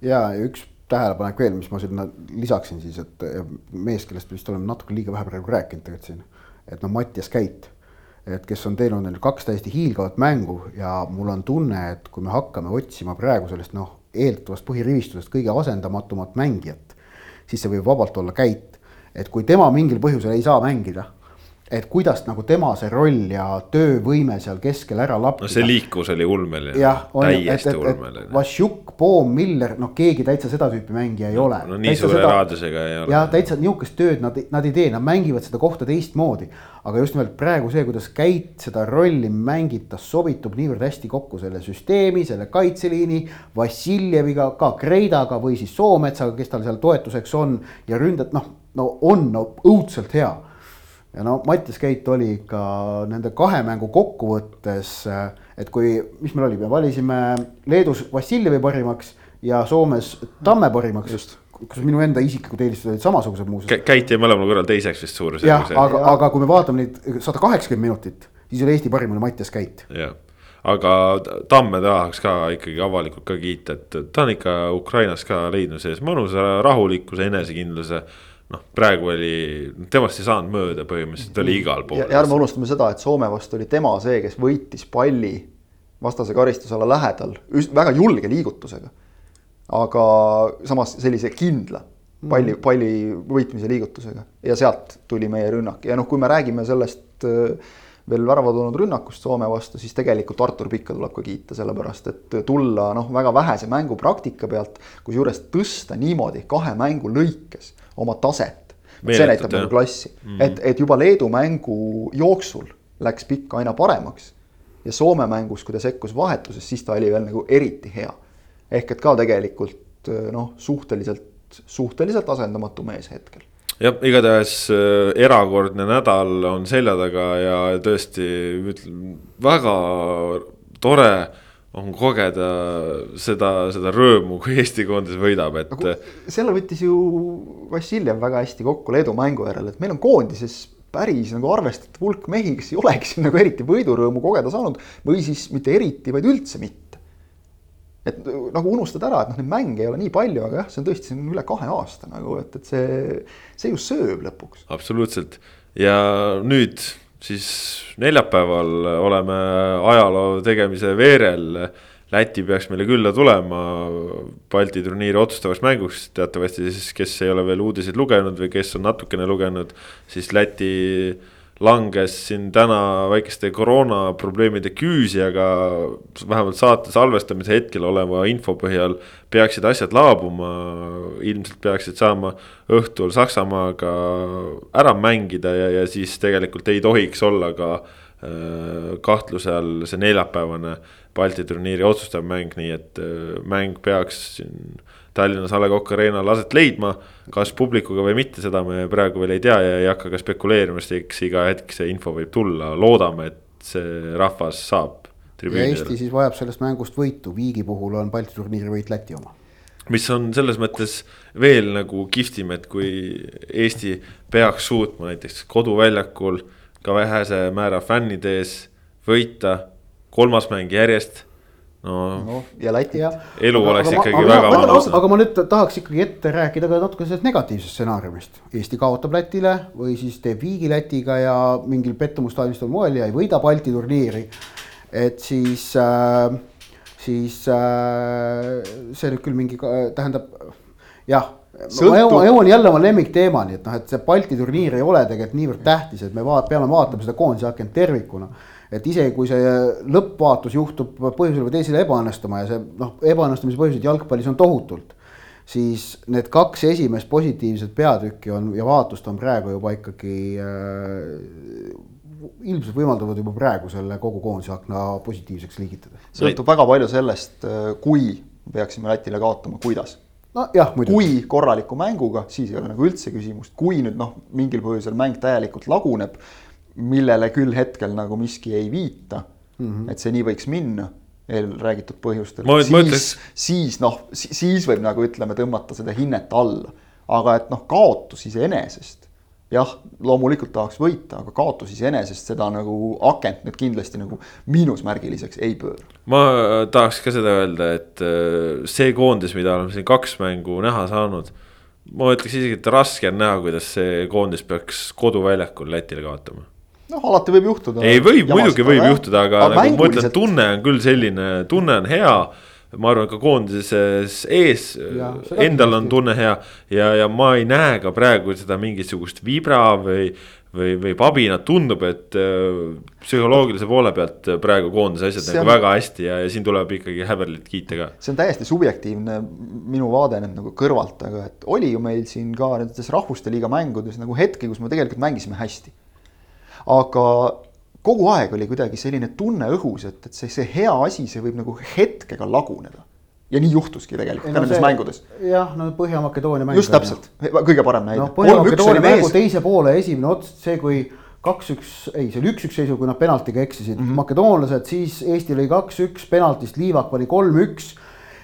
Speaker 3: ja üks tähelepanek veel, mis ma sinna lisaksin siis, et mees, kellest vist oleme natuke liiga vähe praegu rääkinud tegelikult siin, et noh, Mattias Käit et kes on teinud neil kaks täiesti hiilgavat mängu ja mul on tunne, et kui me hakkame otsima praegu sellest noh, eeldatavast põhirivistusest kõige asendamatumat mängijat, siis see võib vabalt olla Käit. et kui tema mingil põhjusel ei saa mängida et kuidas nagu tema see roll ja töövõime seal keskel ära lappida.
Speaker 1: no see liiklus oli ulmeline.
Speaker 3: jah, on ju, et, et, et Vassiuk, Poom, Miller, noh, keegi täitsa seda tüüpi mängija ei ole.
Speaker 1: no nii täitsa suure seda, raadiusega ei ole.
Speaker 3: jah, täitsa nihukest tööd nad, nad ei tee, nad mängivad seda kohta teistmoodi. aga just nimelt praegu see, kuidas Käit seda rolli mängib, ta sobitub niivõrd hästi kokku selle süsteemi, selle kaitseliini. Vassiljeviga, ka Kreidaga või siis Soometsaga, kes tal seal toetuseks on ja ründad, noh, no on no, õudselt hea ja no Mattias Keit oli ikka nende kahe mängu kokkuvõttes, et kui, mis meil oli, me valisime Leedus Vassiljevi parimaks ja Soomes Tamme parimaks. just kus minu enda isiklikud eelistused olid samasugused muuseas.
Speaker 1: Käit jäi mõlemal korral teiseks vist
Speaker 3: suurusjärgus. jah, aga, aga kui me vaatame neid sada kaheksakümmend minutit, siis oli Eesti parim oli Mattias Käit.
Speaker 1: jah, aga Tamme tahaks ka ikkagi avalikult ka kiita, et ta on ikka Ukrainas ka leidnud sellise mõnusa rahulikkuse, enesekindluse noh, praegu oli, temast ei saanud mööda põhimõtteliselt, ta oli igal pool.
Speaker 2: ja ärme unustame seda, et Soome vastu oli tema see, kes võitis palli vastase karistusala lähedal väga julge liigutusega. aga samas sellise kindla palli, mhm. palli võitmise liigutusega ja sealt tuli meie rünnak ja noh, kui me räägime sellest äh, veel värava tulnud rünnakust Soome vastu, siis tegelikult Artur Pikka tuleb ka kiita, sellepärast et tulla noh, väga vähese mängupraktika pealt, kusjuures tõsta niimoodi kahe mängu lõikes oma taset. see näitab nagu klassi mm, -hmm. et, et juba Leedu mängu jooksul läks pikk aina paremaks. ja Soome mängus, kui ta sekkus vahetuses, siis ta oli veel nagu eriti hea. ehk et ka tegelikult noh, suhteliselt, suhteliselt asendamatu mees hetkel
Speaker 1: jah, igatahes äh, erakordne nädal on selja taga ja tõesti ütleme väga tore on kogeda seda, seda rõõmu, kui Eesti koondis võidab, et
Speaker 2: selle võttis ju Vassiljev väga hästi kokku Leedu mängu järel, et meil on koondises päris nagu arvestatav hulk mehi, kes ei oleks nagu eriti võidurõõmu kogeda saanud või siis mitte eriti, vaid üldse mitte. Et nagu unustada ära, et noh, neid mänge ei ole nii palju, aga jah, see on tõesti, see on üle kahe aasta nagu, et, et see, see ju sööb lõpuks.
Speaker 1: absoluutselt ja nüüd siis neljapäeval oleme ajaloo tegemise veerel. Läti peaks meile külla tulema Balti turniiri otsustavaks mänguks, teatavasti siis, kes ei ole veel uudiseid lugenud või kes on natukene lugenud, siis Läti langes siin täna väikeste koroonaprobleemide küüsi, aga vähemalt saate salvestamise hetkel oleva info põhjal peaksid asjad laabuma. ilmselt peaksid saama õhtul Saksamaaga ära mängida ja, ja siis tegelikult ei tohiks olla ka äh, kahtluse all see neljapäevane Balti turniiri otsustav mäng, nii et äh, mäng peaks siin Tallinnas A Le Coq Arena'l aset leidma. kas publikuga või mitte, seda me praegu veel ei tea ja ei hakka ka spekuleerima, sest eks iga hetk see info võib tulla, loodame, et see rahvas saab.
Speaker 3: ja Eesti siis vajab sellest mängust võitu, Viigi puhul on Balti turniiri võit Läti oma
Speaker 1: mis on selles mõttes veel nagu kihvtim, et kui Eesti peaks suutma näiteks koduväljakul ka vähese määra fännide ees võita kolmas mäng järjest no
Speaker 2: noh, ja Lätit.
Speaker 1: elu oleks
Speaker 3: Aga ma-
Speaker 1: ikkagi
Speaker 3: aga
Speaker 1: väga
Speaker 3: ma-
Speaker 1: mõnus.
Speaker 3: aga ma nüüd tahaks ikkagi ette rääkida ka natuke sellest negatiivsest stsenaariumist. Eesti kaotab Lätile või siis teeb viigi Lätiga ja mingil pettumust valmistaval moel ja ei võida Balti turniiri. et siis äh,, siis äh, see nüüd küll mingi, tähendab jah. ma
Speaker 2: Sõltub-
Speaker 3: jõuan, jõuan jälle oma lemmikteemani, et noh, et see Balti turniir ei ole tegelikult niivõrd tähtis, et me vaat-, peame vaatama seda koondise akent tervikuna et isegi kui see lõppvaatus juhtub põhjusel või teisel ebaõnnestuma ja see noh, ebaõnnestumise põhjuseid jalgpallis on tohutult. siis need kaks esimest positiivset peatükki on ja vaatust on praegu juba ikkagi äh, ilmselt võimaldavad juba praegu selle kogu koondise akna positiivseks liigitada.
Speaker 2: sõltub väga palju sellest, kui peaksime Lätile kaotama, kuidas.
Speaker 3: nojah, muidugi.
Speaker 2: kui korraliku mänguga, siis ei ole nagu üldse küsimust, kui nüüd noh, mingil põhjusel mäng täielikult laguneb, millele küll hetkel nagu miski ei viita mm, -hmm. et see nii võiks minna eelräägitud põhjustel siis siis noh, siis võib nagu ütleme, tõmmata seda hinnet alla. aga et noh, kaotus iseenesest, jah, loomulikult tahaks võita, aga kaotus iseenesest seda nagu akent nüüd kindlasti nagu miinusmärgiliseks ei pööra.
Speaker 1: ma tahaks ka seda öelda, et äh, see koondis, mida oleme siin kaks mängu näha saanud. ma ütleks isegi, et raske on näha, kuidas see koondis peaks koduväljakul Lätile kaotama.
Speaker 2: noh, alati võib juhtuda.
Speaker 1: ei, võib, muidugi võib juhtuda, aga nagu ma ütlen, tunne on küll selline, tunne on hea. ma arvan, ka koondises ees
Speaker 3: Jaa, seda
Speaker 1: endal on tunne hea ja, ja ma ei näe ka praegu seda mingisugust vibra või, või, või pabinat, tundub, et äh, psühholoogilise poole pealt praegu koondise asjad nagu
Speaker 2: on-
Speaker 1: väga hästi ja, ja siin tuleb ikkagi häberlit kiita ka.
Speaker 2: see on täiesti subjektiivne minu vaade nüüd nagu kõrvalt, aga et oli ju meil siin ka nendes rahvuste liiga mängudes nagu hetki, kus me tegelikult mängisime hästi. Aga kogu aeg oli kuidagi selline tunne õhus, et, et see, see hea asi, see võib nagu hetkega laguneda. ja nii juhtuski tegelikult ka nendes mängudes.
Speaker 3: jah, no Põhja-Makedoonia mäng.
Speaker 2: just täpselt, kõige parem näide
Speaker 3: noh, Põhja-Makedoonia mängu teise poole esimene ots, see kui kaks-üks, ei, see oli üks-üks seisu, kui nad penaltiga eksisid mm. -hmm. makedoonlased, siis Eesti lõi kaks-üks penaltist, Liivak pani kolm-üks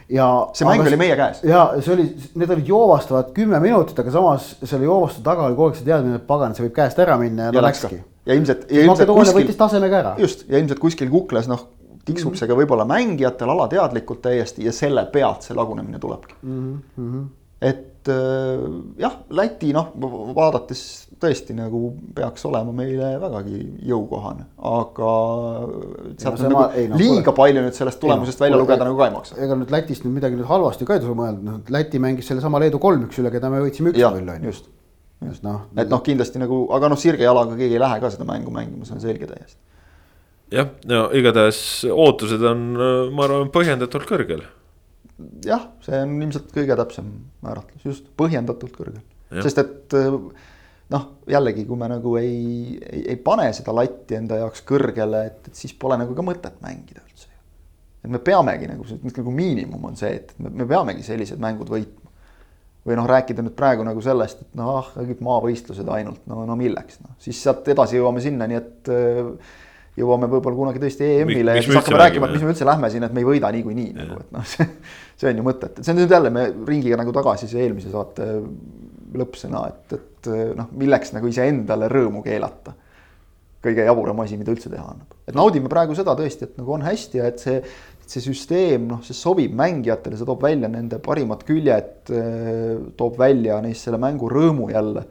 Speaker 3: ja.
Speaker 2: see mäng oli meie käes.
Speaker 3: ja see oli, need olid joovastavad kümme minutit, aga samas selle joovastuse taga oli kogu aeg see teadmine, et pagan, see võib käest ära minna ja,
Speaker 2: ja
Speaker 3: no läkski..
Speaker 2: ja ilmselt, ja ilmselt
Speaker 3: Makedoonia võttis tasemega ära.
Speaker 2: just, ja ilmselt kuskil kuklas noh, tiksub see ka võib-olla mängijatel alateadlikult täiesti ja selle pealt see lagunemine tulebki mm. -hmm. et äh, jah, Läti noh, vaadates tõesti nagu peaks olema meile vägagi jõukohane, aga sealt
Speaker 3: see
Speaker 2: no, nagu
Speaker 3: ei no,
Speaker 2: liiga
Speaker 3: kuule.
Speaker 2: palju nüüd sellest tulemusest välja
Speaker 3: kuule,
Speaker 2: lugeda nagu ka ei maksa.
Speaker 3: ega nüüd Lätist nüüd midagi nüüd halvasti ka ei tasu mõelda, noh Läti mängis sellesama Leedu kolm-üks üle, keda me võitsime üks-null on, ju.
Speaker 2: just,
Speaker 3: et noh,
Speaker 2: et noh, kindlasti nagu, aga noh, sirge jalaga keegi ei lähe ka seda mängu mängima, see on selge täiesti.
Speaker 1: jah, no igatahes ootused on, ma arvan, põhjendatult kõrgel.
Speaker 2: jah, see on ilmselt kõige täpsem määratlus, just põhjendatult kõrgel, sest et äh, noh, jällegi, kui me nagu ei, ei, ei pane seda latti enda jaoks kõrgele, et, et siis pole nagu ka mõtet mängida üldse. et me peamegi nagu, nagu miinimum on see, et me, me peamegi sellised mängud võitma. või noh, rääkida nüüd praegu nagu sellest, et noh, ah, kõik maavõistlused ainult, no, no milleks, noh, siis sealt edasi jõuame sinnani, et äh, jõuame võib-olla kunagi tõesti EM-ile ja siis
Speaker 1: me
Speaker 2: hakkame rääkima, et mis me üldse lähme sinna, et me ei võida niikuinii nagu, et noh, see, see on ju mõttetu, see on nüüd jälle me ringiga nagu tagasi see eelmise saate lõppsõna, et, et noh, milleks nagu iseendale rõõmu keelata. kõige jaburam asi, mida üldse teha annab, et naudime praegu seda tõesti, et nagu on hästi ja et see, see süsteem noh, see sobib mängijatele, see toob välja nende parimad küljed, toob välja neist selle mängu rõõmu jälle.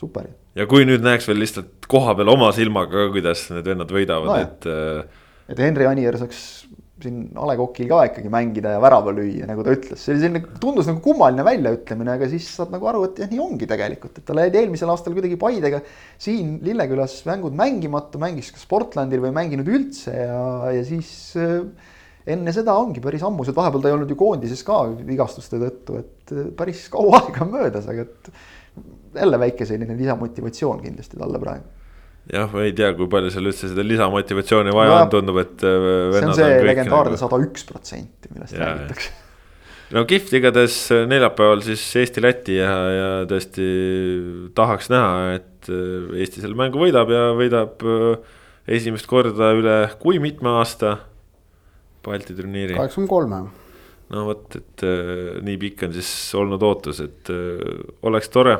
Speaker 2: super
Speaker 1: ja kui nüüd näeks veel lihtsalt koha peal oma silmaga kuidas need vennad võidavad
Speaker 2: No
Speaker 1: et äh,
Speaker 2: et Henri Anier saaks siin A Le Coqil ka ikkagi mängida ja värava lüüa, nagu ta ütles, see oli selline, tundus nagu kummaline väljaütlemine, aga siis saad nagu aru, et jah, nii ongi tegelikult, et tal jäid eelmisel aastal kuidagi Paidega siin Lillekülas mängud mängimata, mängis kas Portlandil või ei mänginud üldse ja, ja siis äh, enne seda ongi päris ammused, vahepeal ta ei olnud ju koondises ka vigastuste tõttu, et äh, päris kaua aega on möödas, aga et jälle väike selline lisamotivatsioon kindlasti talle praegu
Speaker 1: jah, ma ei tea, kui palju seal üldse seda lisamotivatsiooni vaja
Speaker 2: No,
Speaker 1: on, tundub, et äh,
Speaker 2: see on see legendaarne
Speaker 1: nagu-
Speaker 2: sada üks protsenti, millest
Speaker 1: Jaa,
Speaker 2: räägitakse.
Speaker 1: no kihvt, igatahes neljapäeval siis Eesti-Läti ja, ja tõesti tahaks näha, et äh, Eesti selle mängu võidab ja võidab äh, esimest korda üle kui mitme aasta Balti turniiri.
Speaker 3: kaheksakümmend kolme.
Speaker 1: no vot, et äh, nii pikk on siis olnud ootus, et äh, oleks tore,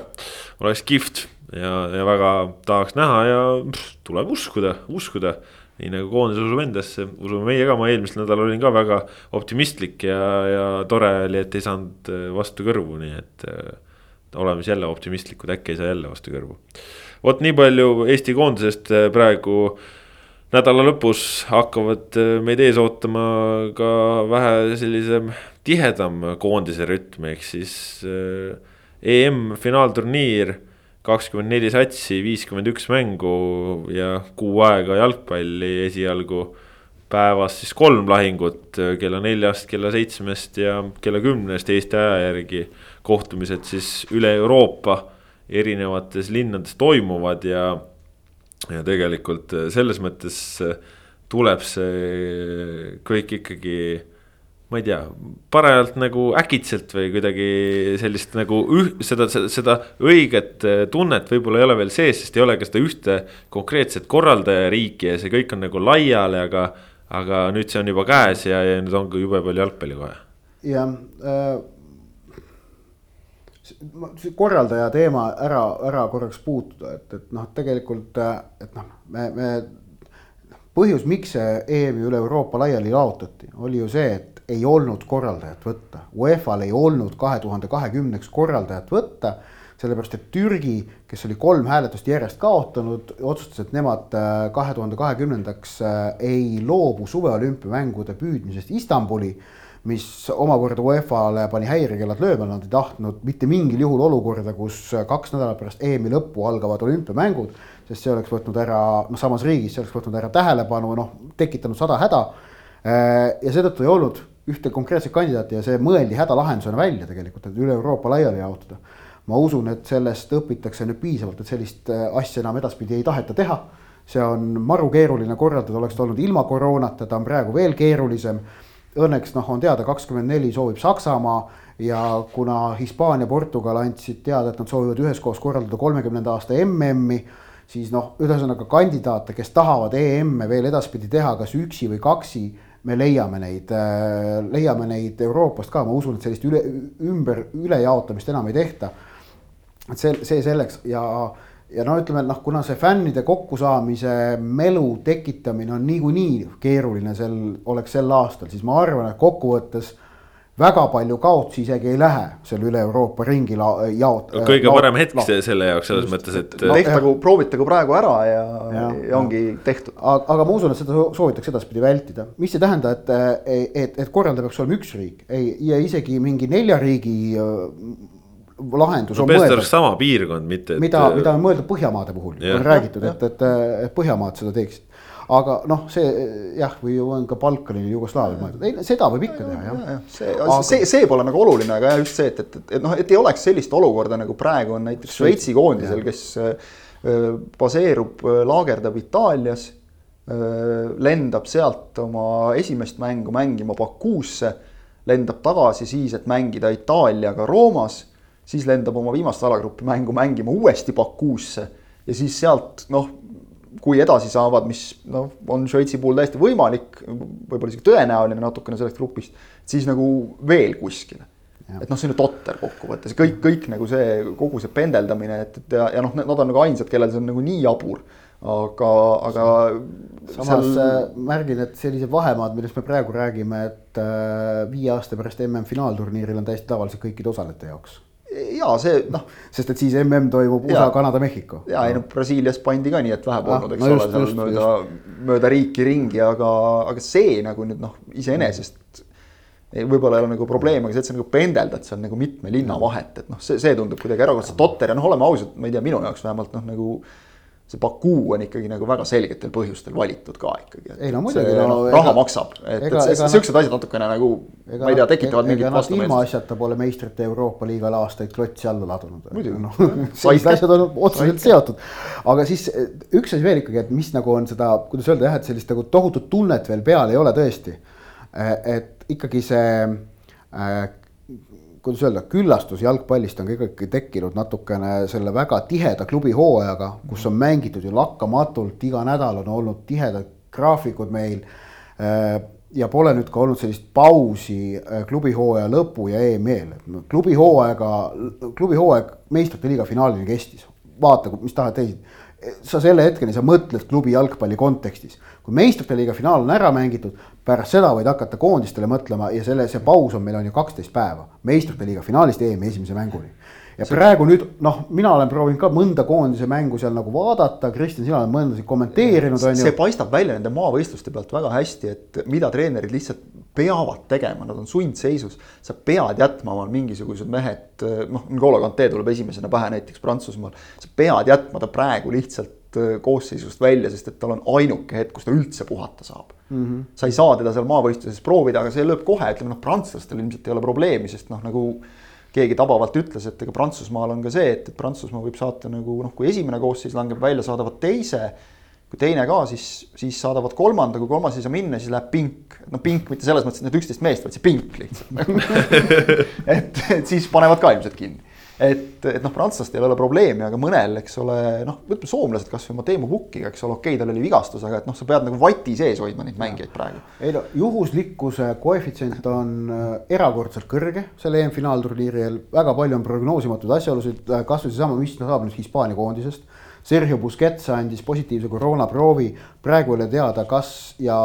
Speaker 1: oleks kihvt ja, ja väga tahaks näha ja pff, tuleb uskuda, uskuda. nii nagu koondis usub endasse, usume meie ka, ma eelmisel nädalal olin ka väga optimistlik ja, ja tore oli, et ei saanud äh, vastu kõrvu, nii et äh, oleme siis jälle optimistlikud, äkki ei saa jälle vastu kõrvu. vot nii palju Eesti koondisest äh, praegu nädala lõpus hakkavad meid ees ootama ka vähe sellisem tihedam koondise rütm, ehk siis EM finaalturniir kakskümmend neli satsi, viiskümmend üks mängu ja kuu aega jalgpalli esialgu. päevas siis kolm lahingut kella neljast, kella seitsmest ja kella kümnest Eesti aja järgi. kohtumised siis üle Euroopa erinevates linnades toimuvad ja, ja tegelikult selles mõttes tuleb see kõik ikkagi ma ei tea, parajalt nagu äkitselt või kuidagi sellist nagu üh-, seda, seda õiget äh, tunnet võib-olla ei ole veel sees, sest ei ole ka seda ühte konkreetset korraldajariiki ja see kõik on nagu laiali, aga. aga nüüd see on juba käes ja, ja nüüd ongi jube palju jalgpalli kohe.
Speaker 3: jah äh,, korraldaja teema ära, ära korraks puutuda, et, et noh, tegelikult, äh, et noh, me, me põhjus, miks see EM-i üle Euroopa laiali jaotati, oli ju see, et ei olnud korraldajat võtta. UEFA-l ei olnud kahe tuhande kahekümneks korraldajat võtta, sellepärast et Türgi, kes oli kolm hääletust järjest kaotanud, otsustas, et nemad äh, kahe tuhande kahekümnendaks äh, ei loobu suveolümpiamängude püüdmisest Istanbuli mis omakorda UEFA-le pani häirekellad lööma, nad ei tahtnud mitte mingil juhul olukorda, kus kaks nädalat pärast EM-i lõppu algavad olümpiamängud, sest see oleks võtnud ära, noh, samas riigis, see oleks võtnud ära tähelepanu, noh, tekitanud sada häda. Äh, ja seetõttu ei olnud ühte konkreetset kandidaati ja see mõeldi hädalahendusena välja tegelikult, et üle Euroopa laiali jaotada. ma usun, et sellest õpitakse nüüd piisavalt, et sellist äh, asja enam edaspidi ei taheta teha. see on maru keeruline korraldada, oleks ta olnud ilma koroonata, ta on praegu veel keerulisem. Õnneks noh, on teada, kakskümmend neli soovib Saksamaa ja kuna Hispaania, Portugal andsid teada, et nad soovivad üheskoos korraldada kolmekümnenda aasta MM-i siis noh, ühesõnaga kandidaate, kes tahavad EM-e veel edaspidi teha, kas üksi või kaksi me leiame neid, äh, leiame neid Euroopast ka, ma usun, et sellist üle, ümber, ülejaotamist enam ei tehta. et see, see selleks ja, ja no ütleme, noh, kuna see fännide kokkusaamise melu tekitamine on niikuinii keeruline sel, oleks sel aastal, siis ma arvan, et kokkuvõttes väga palju kaotusi isegi ei lähe seal üle Euroopa ringi jaot-.
Speaker 1: kõige laot, parem hetk laot. selle jaoks selles Just, mõttes, et
Speaker 2: no,. tehtagu, proovitagu praegu ära ja, ja, ja ongi tehtud.
Speaker 3: aga ma usun, et seda soovitakse edaspidi vältida, mis ei tähenda, et, et, et korraldaja peaks olema üks riik, ei, ja isegi mingi nelja riigi äh, lahendus
Speaker 1: no, on mõeldud. sama piirkond, mitte
Speaker 3: et.... mida, mida on mõeldud Põhjamaade puhul, on räägitud, et, et, et Põhjamaad seda teeksid aga noh, see jah, või on ka Balkanil, Jugoslaavial mõeldud, ei seda võib ikka teha jah ja,.
Speaker 2: see aga..., see, see pole nagu oluline, aga just see, et, et, et, et noh, et ei oleks sellist olukorda nagu praegu on näiteks Šveitsi koondisel, kes äh, baseerub, äh, laagerdab Itaalias äh,. lendab sealt oma esimest mängu mängima Bakuusse, lendab tagasi siis, et mängida Itaaliaga Roomas siis lendab oma viimast alagrupi mängu mängima uuesti Bakuusse ja siis sealt noh, kui edasi saavad, mis noh, on Šveitsi puhul täiesti võimalik, võib-olla isegi tõenäoline natukene sellest grupist, siis nagu veel kuskile. et noh, see on ju totter kokkuvõttes, kõik, kõik nagu see, kogu see pendeldamine, et, et ja, ja noh, nad on nagu ainsad, kellel see on nagu nii jabur aga, aga.
Speaker 3: samas seal... Äh, märgin, et sellised vahemaad, millest me praegu räägime, et äh, viie aasta pärast mm finaalturniiril on täiesti tavalised kõikide osalejate jaoks
Speaker 2: ja see noh.
Speaker 3: sest et siis mm toimub USA, Kanada, Mehhiko.
Speaker 2: ja ei noh, Brasiilias pandi ka nii, et vähe polnud, eks no, just, ole, seal mööda, mööda riiki ringi, aga, aga see nagu nüüd noh, iseenesest. võib-olla ei ole nagu probleem, aga see, et sa nagu pendeldad seal nagu mitme linna vahet, et noh, see, see tundub kuidagi erakordselt totter ja noh, oleme ausad, ma ei tea, minu jaoks vähemalt noh, nagu see Baku on ikkagi nagu väga selgetel põhjustel valitud ka ikkagi.
Speaker 3: ei no muidugi. No,
Speaker 2: raha ega, maksab, et, et siuksed asjad natukene nagu ega, ma ei tea, tekitavad mingit
Speaker 3: vastumeelsust. ilmaasjata pole meistrite Euroopa liigal aastaid klotsi alla ladunud. no, sellised asjad on otseselt seotud. aga siis üks asi veel ikkagi, et mis nagu on seda, kuidas öelda jah, et sellist nagu tohutut tunnet veel peal ei ole tõesti. et ikkagi see äh, kuidas öelda, küllastus jalgpallist on ka ikkagi tekkinud natukene selle väga tiheda klubihooajaga, kus on mängitud ju lakkamatult, iga nädal on olnud tihedad graafikud meil. Äh, ja pole nüüd ka olnud sellist pausi äh, klubihooaja lõpu ja EM-i eel, klubihooaega, klubihooaeg meistrite liiga finaalini kestis vaata, mis tahad teised. Sa selle hetkeni, sa mõtled klubi jalgpalli kontekstis. kui meistrite liiga finaal on ära mängitud, pärast seda võid hakata koondistele mõtlema ja selle, see paus on meil on ju kaksteist päeva. meistrite liiga finaalist EM-i esimese mänguni ja see... praegu nüüd noh, mina olen proovinud ka mõnda koondise mängu seal nagu vaadata, Kristjan, sina oled mõndasid kommenteerinud, on
Speaker 2: ju. see paistab välja nende maavõistluste pealt väga hästi, et mida treenerid lihtsalt peavad tegema, nad on sundseisus. sa pead jätma omal mingisugused mehed, noh, N'Golo Kante tuleb esimesena pähe näiteks Prantsusmaal. sa pead jätma ta praegu lihtsalt äh, koosseisust välja, sest et tal on ainuke hetk, kus ta üldse puhata saab mm. -hmm. sa ei saa teda seal maavõistluses proovida, aga see lööb kohe, ütleme noh, prantslastel ilmselt ei ole probleemi, sest noh, nagu keegi tabavalt ütles, et ega Prantsusmaal on ka see, et, et Prantsusmaa võib saata nagu noh, kui esimene koosseis langeb välja, saadavad teise. kui teine ka, siis, siis saadavad kolmanda, kui kolmas ei saa minna, siis läheb pink. no pink mitte selles mõttes, et need üksteist meest, vaid see pink lihtsalt et, et siis panevad ka ilmselt kinni et, et noh, prantslastel ei ole probleemi, aga mõnel, eks ole, noh, võtame soomlased kasvõi Matemu Pukkiga, eks ole, okei okay,, tal oli vigastus, aga et noh, sa pead nagu vati sees hoidma neid mängijaid praegu.
Speaker 3: ei no juhuslikkuse koefitsient on äh, erakordselt kõrge selle EM-finaalturniiril, väga palju on prognoosimatuid asjaolusid, äh, kasvõi seesama, mis saab nüüd Hispaania koondisest. Sergio Busquets andis positiivse koroonaproovi, praegu ei ole teada, kas ja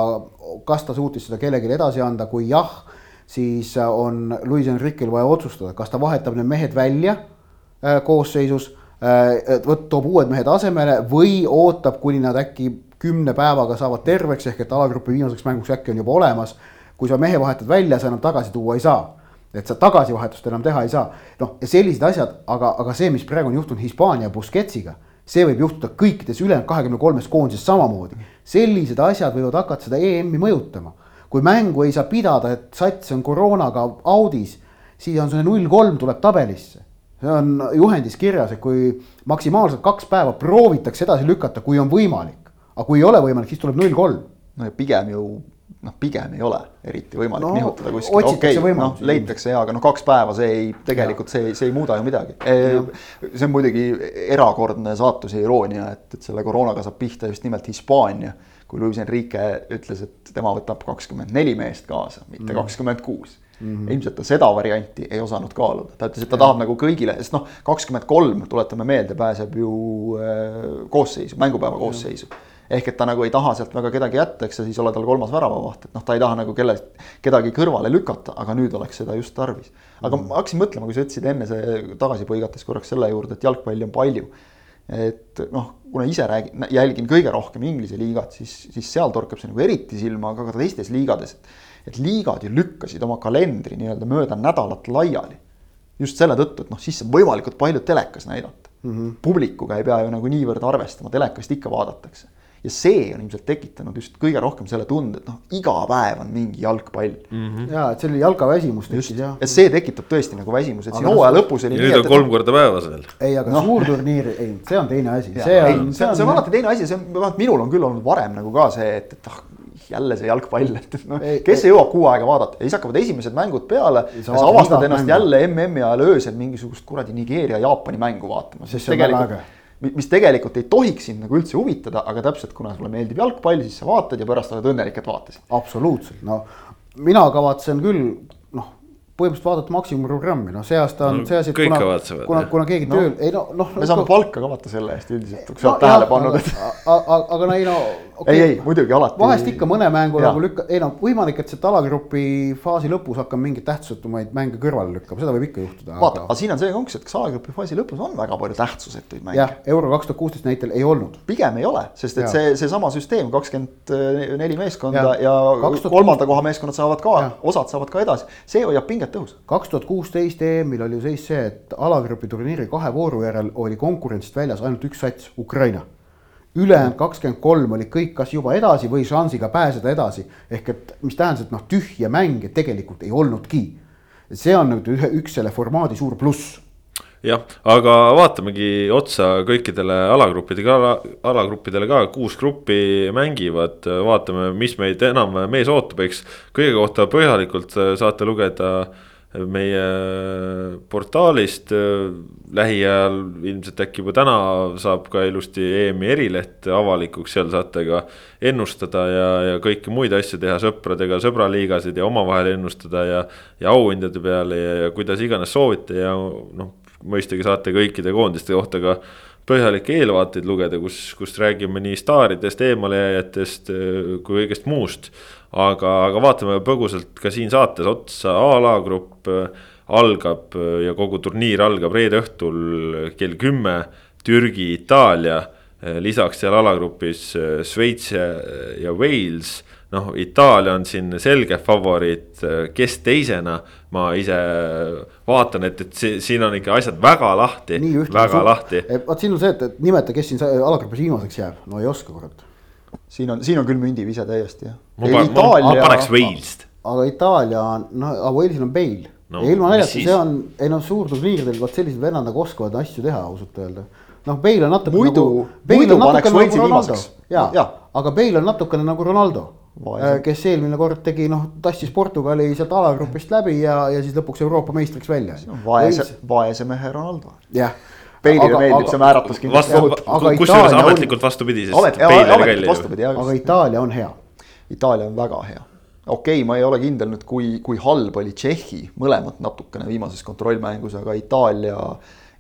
Speaker 3: kas ta suutis seda kellelegi edasi anda, kui jah siis äh, on Luis Enrique'il vaja otsustada, kas ta vahetab need mehed välja äh, koosseisus, äh, võt-, toob uued mehed asemele või ootab, kuni nad äkki kümne päevaga saavad terveks, ehk et alagrupi viimaseks mänguks äkki on juba olemas. kui sa mehe vahetad välja, sa enam tagasi tuua ei saa. et sa tagasivahetust enam teha ei saa. noh, ja sellised asjad, aga, aga see, mis praegu on juhtunud Hispaania Busquetsiga, see võib juhtuda kõikides ülejäänud kahekümne kolmes koondises samamoodi. sellised asjad võivad hakata seda EM-i mõjutama kui mängu ei saa pidada, et sats on koroonaga audis, siis on see null kolm tuleb tabelisse. see on juhendis kirjas, et kui maksimaalselt kaks päeva proovitakse edasi lükata, kui on võimalik. aga kui ei ole võimalik, siis tuleb null kolm.
Speaker 2: no ja pigem ju noh, pigem ei ole eriti võimalik no, nihutada kuskile, okei okay,, noh leitakse ja, aga noh, kaks päeva, see ei, tegelikult see, see ei muuda ju midagi. see on muidugi erakordne saatuse iroonia, et, et selle koroonaga saab pihta just nimelt Hispaania kui Luis Enrique ütles, et tema võtab kakskümmend neli meest kaasa, mitte mhm. kakskümmend kuus. Mhm. ilmselt ta seda varianti ei osanud kaaluda, ta ütles, et ta tahab nagu kõigile, sest noh, kakskümmend kolm, tuletame meelde, pääseb ju äh, koosseisu, mängupäeva koosseisu ehk et ta nagu ei taha sealt väga kedagi jätta, eks ja siis ole tal kolmas väravavaht, et noh, ta ei taha nagu kelle, kedagi kõrvale lükata, aga nüüd oleks seda just tarvis. aga mm. ma hakkasin mõtlema, kui sa ütlesid enne see tagasi põigates korraks selle juurde, et jalgpalli on palju et noh, kuna ise räägin, jälgin kõige rohkem Inglise liigat, siis, siis seal torkab see nagu eriti silma, aga ka teistes liigades. et liigad ju lükkasid oma kalendri nii-öelda mööda nädalat laiali. just selle tõttu, et noh, siis saab võimalikult palju telekas näidata mm. -hmm. publikuga ei pea ju nagu niivõrd arvestama, telekast ikka vaadatakse ja see on ilmselt tekitanud just kõige rohkem selle tunde, et noh, iga päev on mingi jalgpall
Speaker 3: mm. -hmm. ja, et selline jalkaväsimus tekkis jah.
Speaker 2: ja see tekitab tõesti nagu väsimus, et siin hooaja lõpus oli
Speaker 1: nüüd on kolm korda päevas veel.
Speaker 3: ei, aga no. suurturniir, ei, see on teine asi.
Speaker 2: see on, see on, see on alati teine asi, see on, vähemalt minul on küll olnud varem nagu ka see, et, et ah jälle see jalgpall, et noh, kes ei jõuab kuu aega vaadata ja siis hakkavad esimesed mängud peale. ja sa avastad ennast mängu. jälle MM-i ajal öösel mingisugust kuradi Nigeeria-Jaapani mängu vaatama.
Speaker 3: sest tegelikult
Speaker 2: mis tegelikult ei tohiks sind nagu üldse huvitada, aga täpselt kuna sulle meeldib jalgpall, siis sa vaatad ja pärast oled õnnelik, et vaatasid.
Speaker 3: absoluutselt, no mina kavatsen küll põhimõtteliselt vaadata maksimumprogrammi, noh see aasta on no, see asi, et kuna, kuna, kuna keegi no, tööl, ei no noh.
Speaker 2: me saame palka ka vaata selle eest üldiselt, kui sa oled tähele pannud, et.
Speaker 3: aga, aga no ei no
Speaker 2: okay.. ei, ei muidugi alati.
Speaker 3: vahest ikka mõne mängu nagu lükka, ei no võimalik, et sealt alagrupi faasi lõpus hakkame mingeid tähtsusetumaid mänge kõrvale lükkama, seda võib ikka juhtuda.
Speaker 2: vaata aga..., aga siin on see konks, et kas alagrupi faasi lõpus on väga palju tähtsusetuid mänge.
Speaker 3: jah, euro kaks tuhat kuusteist näitel ei olnud.
Speaker 2: pigem ei ole, sest et ja. see, seesama süsteem, kakskümmend neli meeskonda ja, ja 2000... kolmanda koha meeskonnad saavad ka, osad saavad ka edasi, see hoiab pinget õhus.
Speaker 3: kaks tuhat kuusteist EM-il oli ju seis see, et alagrupi turniiri kahe vooru järel oli konkurentsist väljas ainult üks sats, Ukraina. Ülejäänud kakskümmend kolm olid kõik kas juba edasi või šansiga pääseda edasi. ehk et mis tähendas, et noh, tühje mänge tegelikult ei olnudki. see on nüüd ühe, üks selle formaadi suur pluss
Speaker 1: jah, aga vaatamegi otsa kõikidele alagruppidega ala,, alagruppidele ka, kuus gruppi mängivad, vaatame, mis meid enam mees ootab, eks. kõige kohta põhjalikult saate lugeda äh, meie portaalist lähiajal ilmselt äkki juba täna saab ka ilusti EM-i erileht avalikuks, seal saate ka ennustada ja, ja kõiki muid asju teha sõpradega, sõbraliigasid ja omavahel ennustada ja. ja auhindade peale ja, ja kuidas iganes soovite ja noh, mõistagi saate kõikide koondiste kohta ka põhjalikke eelvaateid lugeda, kus, kust räägime nii staaridest, eemalejääjatest kui kõigest muust. Aga, aga vaatame põgusalt ka siin saates otsa, A-alagrupp algab ja kogu turniir algab reede õhtul kell kümme. Türgi, Itaalia, lisaks seal alagrupis Šveits ja, Wales noh, Itaalia on siin selge favoriit, kes teisena. ma ise vaatan, et, et siin on ikka asjad väga lahti, väga lahti.
Speaker 3: vot siin on see, et, et nimeta, kes siin alagrupis viimaseks jääb, no ei oska kurat.
Speaker 2: Siin on, siin on küll mündivise täiesti jah.
Speaker 1: ma, pa, Itaalia... ma, paneks Wales't.
Speaker 3: aga Itaalia on, noh, aga Walesil on Bale no,. ja ilma naljata, see on, ei noh, suurturniiridel vot sellised vennad nagu oskavad asju teha, ausalt öelda noh, Bale on natuke
Speaker 2: muidu, nagu. muidu paneks
Speaker 3: nagu
Speaker 2: Walesi viimaseks.
Speaker 3: ja, ja., aga Bale on natukene nagu Ronaldo Vaesem. Äh, kes eelmine kord tegi, noh, tassis Portugali sealt alagrupist läbi ja, ja siis lõpuks Euroopa meistriks välja.
Speaker 2: vaese, vaese mehe Ronaldo.
Speaker 3: jah.
Speaker 2: Peilile meeldib see määratlus
Speaker 1: kindlasti kusjuures ametlikult vastupidi, sest
Speaker 2: Amet, Peil oli välja ju.
Speaker 3: aga Itaalia on hea.
Speaker 2: Itaalia on väga hea. okei okay,, ma ei ole kindel nüüd, kui, kui halb oli Tšehhi, mõlemad natukene viimases kontrollmängus, aga Itaalia,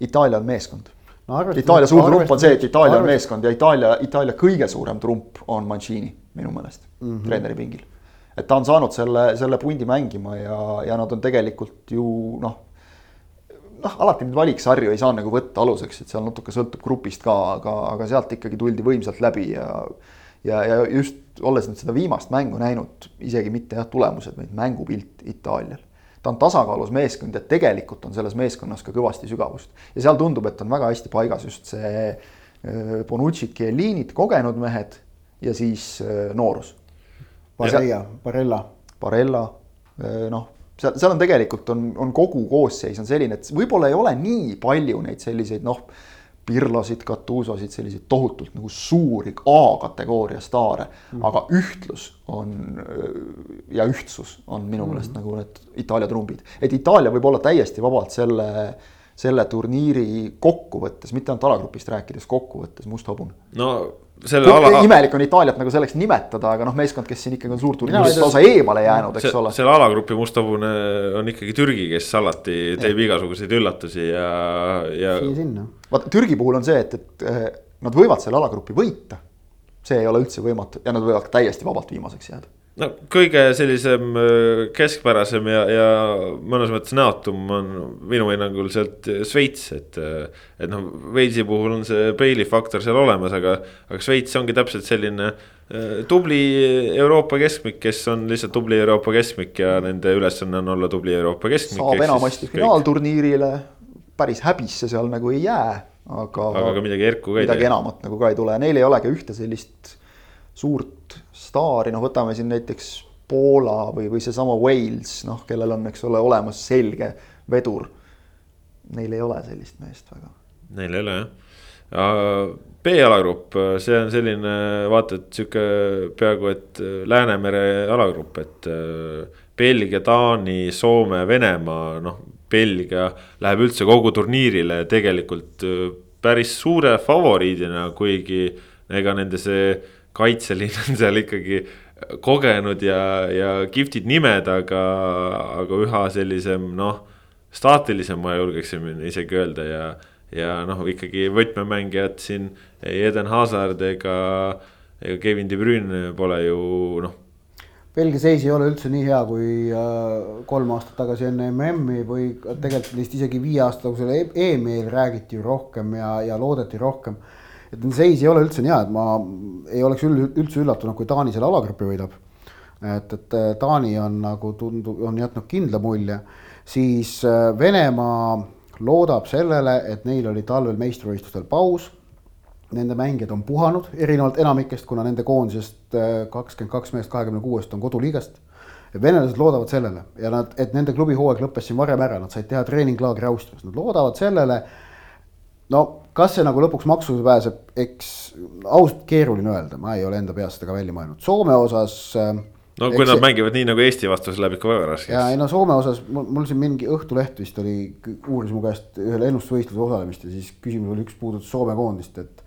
Speaker 2: Itaalia on meeskond no,. Itaalia suur trump on see, et Itaalia on meeskond ja Itaalia, Itaalia kõige suurem trump on Mancini minu meelest mm -hmm. treeneri pingil. et ta on saanud selle, selle pundi mängima ja, ja nad on tegelikult ju noh, noh, alati neid valiksarju ei saa nagu võtta aluseks, et seal natuke sõltub grupist ka, aga, aga sealt ikkagi tuldi võimsalt läbi ja ja, ja just olles nüüd seda viimast mängu näinud, isegi mitte jah, tulemused, vaid mängupilt Itaalial. ta on tasakaalus meeskond ja tegelikult on selles meeskonnas ka kõvasti sügavust ja seal tundub, et on väga hästi paigas just see äh, Bonucci, Chiellinid, kogenud mehed ja siis äh, noorus.
Speaker 3: Barella, Barella.
Speaker 2: Barella, äh, noh, seal, seal on tegelikult on, on kogu koosseis on selline, et võib-olla ei ole nii palju neid selliseid noh, Pirlosid, Katusosid, selliseid tohutult nagu suuri A-kategooria staare mm, -hmm. aga ühtlus on ja ühtsus on minu meelest mm -hmm. nagu need Itaalia trumbid, et Itaalia võib olla täiesti vabalt selle selle turniiri kokkuvõttes, mitte ainult alagrupist rääkides, kokkuvõttes must hobune.
Speaker 1: no selle ala.
Speaker 2: imelik on Itaaliat nagu selleks nimetada, aga noh, meeskond, kes siin ikkagi on suurturniirist lausa eemale jäänud, eks ole.
Speaker 1: selle alagrupi mustabune on ikkagi Türgi, kes alati teeb ja. igasuguseid üllatusi ja, ja.
Speaker 3: siia-sinna.
Speaker 2: vaata Türgi puhul on see, et, et eh, nad võivad selle alagrupi võita. see ei ole üldse võimatu ja nad võivad ka täiesti vabalt viimaseks jääda
Speaker 1: no kõige sellisem äh, keskpärasem ja, ja mõnes mõttes näotum on minu hinnangul sealt Šveits, et. Äh, et noh, Walesi puhul on see Bale'i faktor seal olemas, aga, aga Šveits ongi täpselt selline äh, tubli Euroopa keskmik, kes on lihtsalt tubli Euroopa keskmik ja nende ülesanne on olla tubli Euroopa keskmik.
Speaker 2: saab enamasti finaalturniirile, päris häbisse seal nagu ei jää, aga.
Speaker 1: aga ka midagi erku ka
Speaker 2: ei tee. midagi enamat nagu ka ei tule, neil ei olegi ühte sellist suurt staari, noh, võtame siin näiteks Poola või, või seesama Wales, noh, kellel on, eks ole, olemas selge vedur. Neil ei ole sellist meest väga.
Speaker 1: Neil ei ole jah. B-alagrupp, see on selline vaata, et sihuke peaaegu et Läänemere alagrupp, et äh, Belgia, Taani, Soome, Venemaa, noh. Belgia läheb üldse kogu turniirile tegelikult äh, päris suure favoriidina, kuigi ega nende see kaitseliin on seal ikkagi kogenud ja, ja kihvtid nimed, aga, aga üha sellisem noh, staatilisem, ma julgeksin isegi öelda ja, ja noh, ikkagi võtmemängijad siin Eden Hazard ega, ega Kevin De Bruyne pole ju noh.
Speaker 3: Belgia seis ei ole üldse nii hea kui äh, kolm aastat tagasi enne MM-i või tegelikult neist isegi viie aasta tagusel EM-il räägiti rohkem ja, ja loodeti rohkem et seis ei ole üldse nii hea, et ma ei oleks üldse üllatunud, kui Taani selle alagrupi võidab. et, et äh, Taani on nagu tundub, on jätnud kindla mulje, siis äh, Venemaa loodab sellele, et neil oli talvel meistrivõistlustel paus. Nende mängijad on puhanud, erinevalt enamikest, kuna nende koondisest äh, kakskümmend kaks meest kahekümne kuuest on koduliigast venelased loodavad sellele ja nad, et nende klubi hooaeg lõppes siin varem ära, nad said teha treeninglaagri Austrias, nad loodavad sellele. No kas see nagu lõpuks maksule pääseb, eks ausalt keeruline öelda, ma ei ole enda peast seda ka välja mõelnud, Soome osas.
Speaker 1: Äh, no kui nad see... mängivad nii nagu Eesti vastu, siis läheb ikka väga raskeks.
Speaker 3: ja ei no Soome osas mul, mul siin mingi Õhtuleht vist oli, uuris mu käest ühel ennustusvõistlusel osalemist ja siis küsimus oli üks puudutas Soome koondist, et.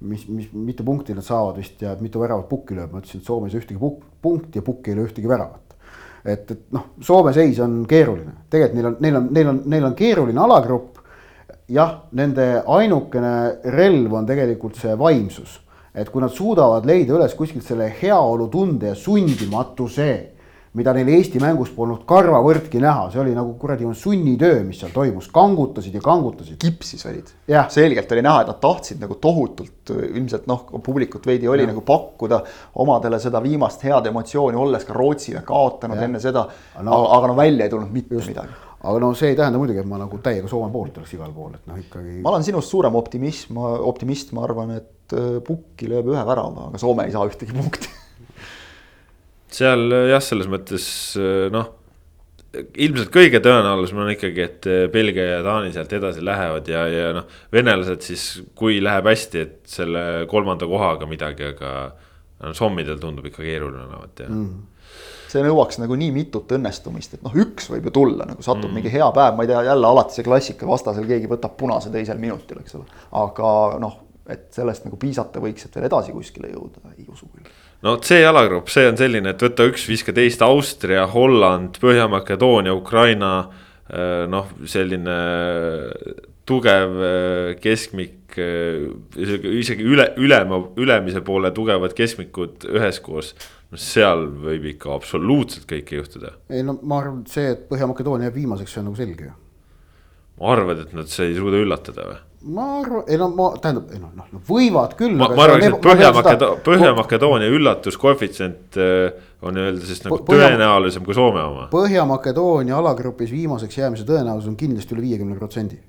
Speaker 3: mis, mis, mitu punkti nad saavad vist ja mitu väravat pukki lööb, ma ütlesin, et Soome ei saa ühtegi puk, punkti ja pukki ei löö ühtegi väravat et, et noh, Soome seis on keeruline, tegelikult neil on, neil on, neil on, neil on keeruline alagrupp jah, nende ainukene relv on tegelikult see vaimsus, et kui nad suudavad leida üles kuskilt selle heaolutunde ja sundimatuse mida neil Eesti mängus polnud karvavõrdki näha, see oli nagu kuradi sunnitöö, mis seal toimus, kangutasid ja kangutasid.
Speaker 2: kipsis olid. selgelt oli näha, et nad tahtsid nagu tohutult ilmselt noh, publikut veidi oli ja. nagu pakkuda omadele seda viimast head emotsiooni, olles ka Rootsile kaotanud ja. enne seda no,. aga, aga no välja ei tulnud mitte just. midagi
Speaker 3: aga no see ei tähenda muidugi, et ma nagu täiega Soome poolt oleks igal pool, et noh, ikkagi.
Speaker 2: ma olen sinust suurem optimism, optimist, ma arvan, et äh, Pukki lööb ühe värava, aga Soome ei saa ühtegi punkti
Speaker 1: seal jah, selles mõttes noh, ilmselt kõige tõenäolisem on ikkagi, et Belgia ja Taani sealt edasi lähevad ja, ja noh, venelased siis, kui läheb hästi, et selle kolmanda kohaga midagi, aga no, sommidel tundub ikka keeruline olevat ja mm
Speaker 2: see nõuaks nagu nii mitut õnnestumist, et noh, üks võib ju tulla, nagu satub mm. mingi hea päev, ma ei tea, jälle alati see klassika, vastasel keegi võtab punase teisel minutil, eks ole. aga noh, et sellest nagu piisata võiks, et veel edasi kuskile jõuda, ei usu küll
Speaker 1: no C-alagrupp, see on selline, et võta üks, viska teist, Austria, Holland, Põhja-Makedoonia, Ukraina. Äh, noh, selline tugev äh, keskmik, isegi üle, ülema, ülemise poole tugevad keskmikud üheskoos. No seal võib ikka absoluutselt kõike juhtuda.
Speaker 3: ei no ma arvan, et see, et Põhja-Makedoonia jääb viimaseks, see on nagu selge ju.
Speaker 1: arvad, et nad ei suuda üllatada või?
Speaker 3: ma arvan, ei no ma tähendab, ei noh, noh, võivad küll.
Speaker 1: ma, ma arvan, et Põhja-Makedoonia, Põhja-Makedoonia üllatuskoefitsient äh, on öelda siis nagu Põhja, tõenäolisem kui Soome oma.
Speaker 3: Põhja-Makedoonia alagrupis viimaseks jäämise tõenäosus on kindlasti üle viiekümne protsendi.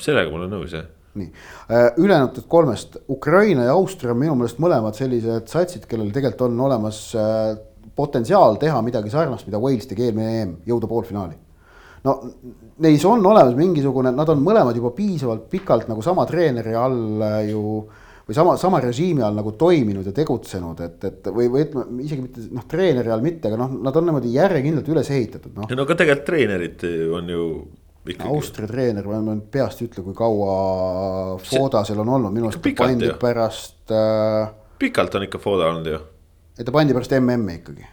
Speaker 1: sellega ma olen nõus, jah
Speaker 3: nii, äh, ülejäänud kolmest, Ukraina ja Austria on minu meelest mõlemad sellised satsid, kellel tegelikult on olemas äh, potentsiaal teha midagi sarnast, mida Wales tegi eelmine EM, jõuda poolfinaali no neis on olemas mingisugune, nad on mõlemad juba piisavalt pikalt nagu sama treeneri all äh, ju või sama, sama režiimi all nagu toiminud ja tegutsenud, et, et või, või ütleme isegi mitte noh, treeneri all mitte, aga noh, nad on niimoodi järjekindlalt üles ehitatud, noh.
Speaker 1: no aga tegelikult treenerid on ju
Speaker 3: ikkagi. Austria treener, ma nüüd peast ei ütle, kui kaua Foda seal on olnud, minu arust ta pandi ju. pärast äh....
Speaker 1: pikalt on ikka Foda olnud ju.
Speaker 3: et ta pandi pärast MM-i ikkagi.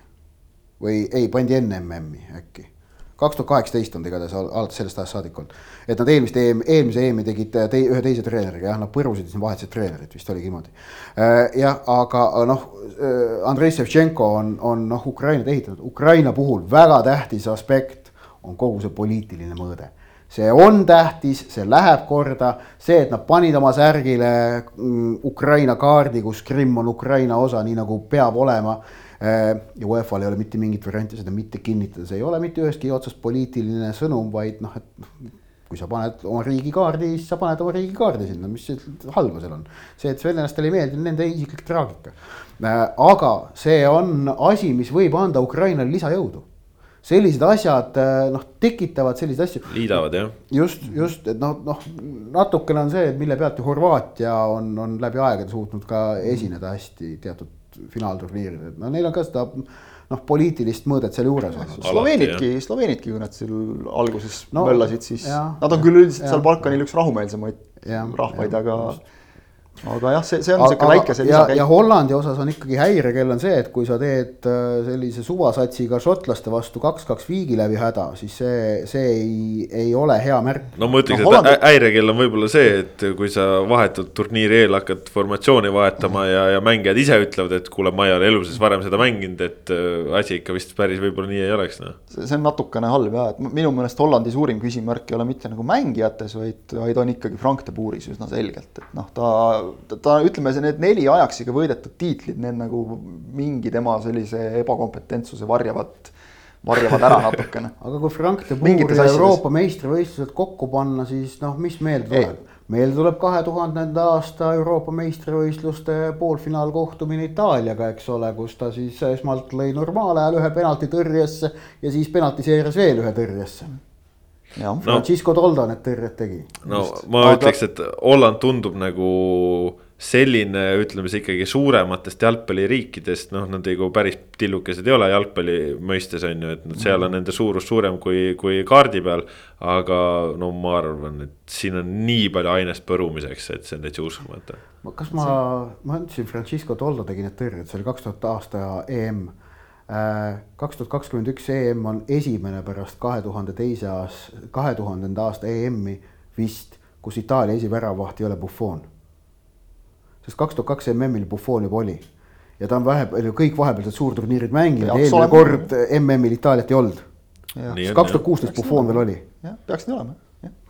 Speaker 3: või ei, pandi enne MM-i äkki kaks tuhat kaheksateist on ta igatahes alates sellest ajast saadik olnud. et nad eelmist EM, eelmise EM-i tegid te, ühe teise treeneriga, jah, nad põrusid siin vahetasid treenerit, vist oligi niimoodi. Äh, jah, aga noh, äh, Andrei Ševtšenko on, on noh, Ukrainat ehitanud, Ukraina puhul väga tähtis aspekt on kogu see poliitiline mõõde see on tähtis, see läheb korda, see, et nad panid oma särgile mm, Ukraina kaardi, kus Krimm on Ukraina osa, nii nagu peab olema Äh, ja UEFA-l ei ole mitte mingit varianti seda mitte kinnitada, see ei ole mitte ühestki otsast poliitiline sõnum, vaid noh, et kui sa paned oma riigikaardi, siis sa paned oma riigikaardi sinna, mis halba seal on. see, et venelastele ei meeldi, nende isiklik traagika. Äh, aga see on asi, mis võib anda Ukrainale lisajõudu sellised asjad äh, noh, tekitavad selliseid asju.
Speaker 1: liidavad jah.
Speaker 3: just, just, et noh, noh natukene on see, mille pealt ju Horvaatia on, on läbi aegade suutnud ka esineda hästi teatud finaalturniiridel, no neil on ka seda noh, poliitilist mõõdet seal juures olnud.
Speaker 2: Sloveenidki, Sloveenidki ju nad seal alguses no, möllasid, siis. ja, nad on küll üldiselt seal Balkanil üks rahumeelsemaid rahvaid, aga just aga jah, see, see on niisugune väike see
Speaker 3: lisakäik. ja Hollandi osas on ikkagi häirekell on see, et kui sa teed äh, sellise suvasatsiga šotlaste vastu kaks-kaks viigi läbi häda, siis see, see ei, ei ole hea märk.
Speaker 1: no ma ütleks no,, et Hollandi... häirekell on võib-olla see, et kui sa vahetult turniiri eel hakkad formatsiooni vahetama ja, ja mängijad ise ütlevad, et kuule, ma ei ole elu sees varem seda mänginud, et äh, asi ikka vist päris võib-olla nii ei oleks, noh.
Speaker 2: see on natukene halb ja, et minu meelest Hollandi suurim küsimärk ei ole mitte nagu mängijates, vaid, vaid on ikkagi Frank de Boeris üsna selgelt, et noh, ta ta, ta ütleme, see need neli Ajaxiga võidetud tiitlid, need nagu mingi tema sellise ebakompetentsuse varjavad, varjavad ära natukene.
Speaker 3: Aga kui Frank de Boer ja Euroopa meistrivõistlused kokku panna, siis noh, mis meelde tuleb? meelde tuleb kahe tuhandenda aasta Euroopa meistrivõistluste poolfinaalkohtumine Itaaliaga, eks ole, kus ta siis esmalt lõi normaalajal ühe penalti tõrjesse ja siis penaltiseeris veel ühe tõrjesse no, Francisco Toldo need tõrjed tegi.
Speaker 1: no Just. ma Aga... ütleks, et Holland tundub nagu selline, ütleme siis ikkagi suurematest jalgpalliriikidest, noh, nad nagu päris tillukesed ei ole jalgpalli mõistes on ju, et nad seal on mhm. nende suurus suurem kui, kui kaardi peal. aga no ma arvan, et siin on nii palju ainest põrumiseks, et see on täitsa uskumatu.
Speaker 3: kas ma, ma ütlesin, Francisco Toldo tegi need tõrjed, see oli kaks tuhat aasta EM kaks tuhat kakskümmend üks EM on esimene pärast kahe tuhande teise aasta, kahe tuhandenda aasta EM-i vist, kus Itaalia esiväravaht ei ole Buffon. sest kaks tuhat kaks MM-il Buffon juba oli ja ta on vahepeal ju kõik vahepealsed suurturniirid mänginud ja eelmine kord MM-il Itaaliat ei olnud. kaks tuhat kuusteist Buffon veel oli.
Speaker 2: jah, peaks nii olema.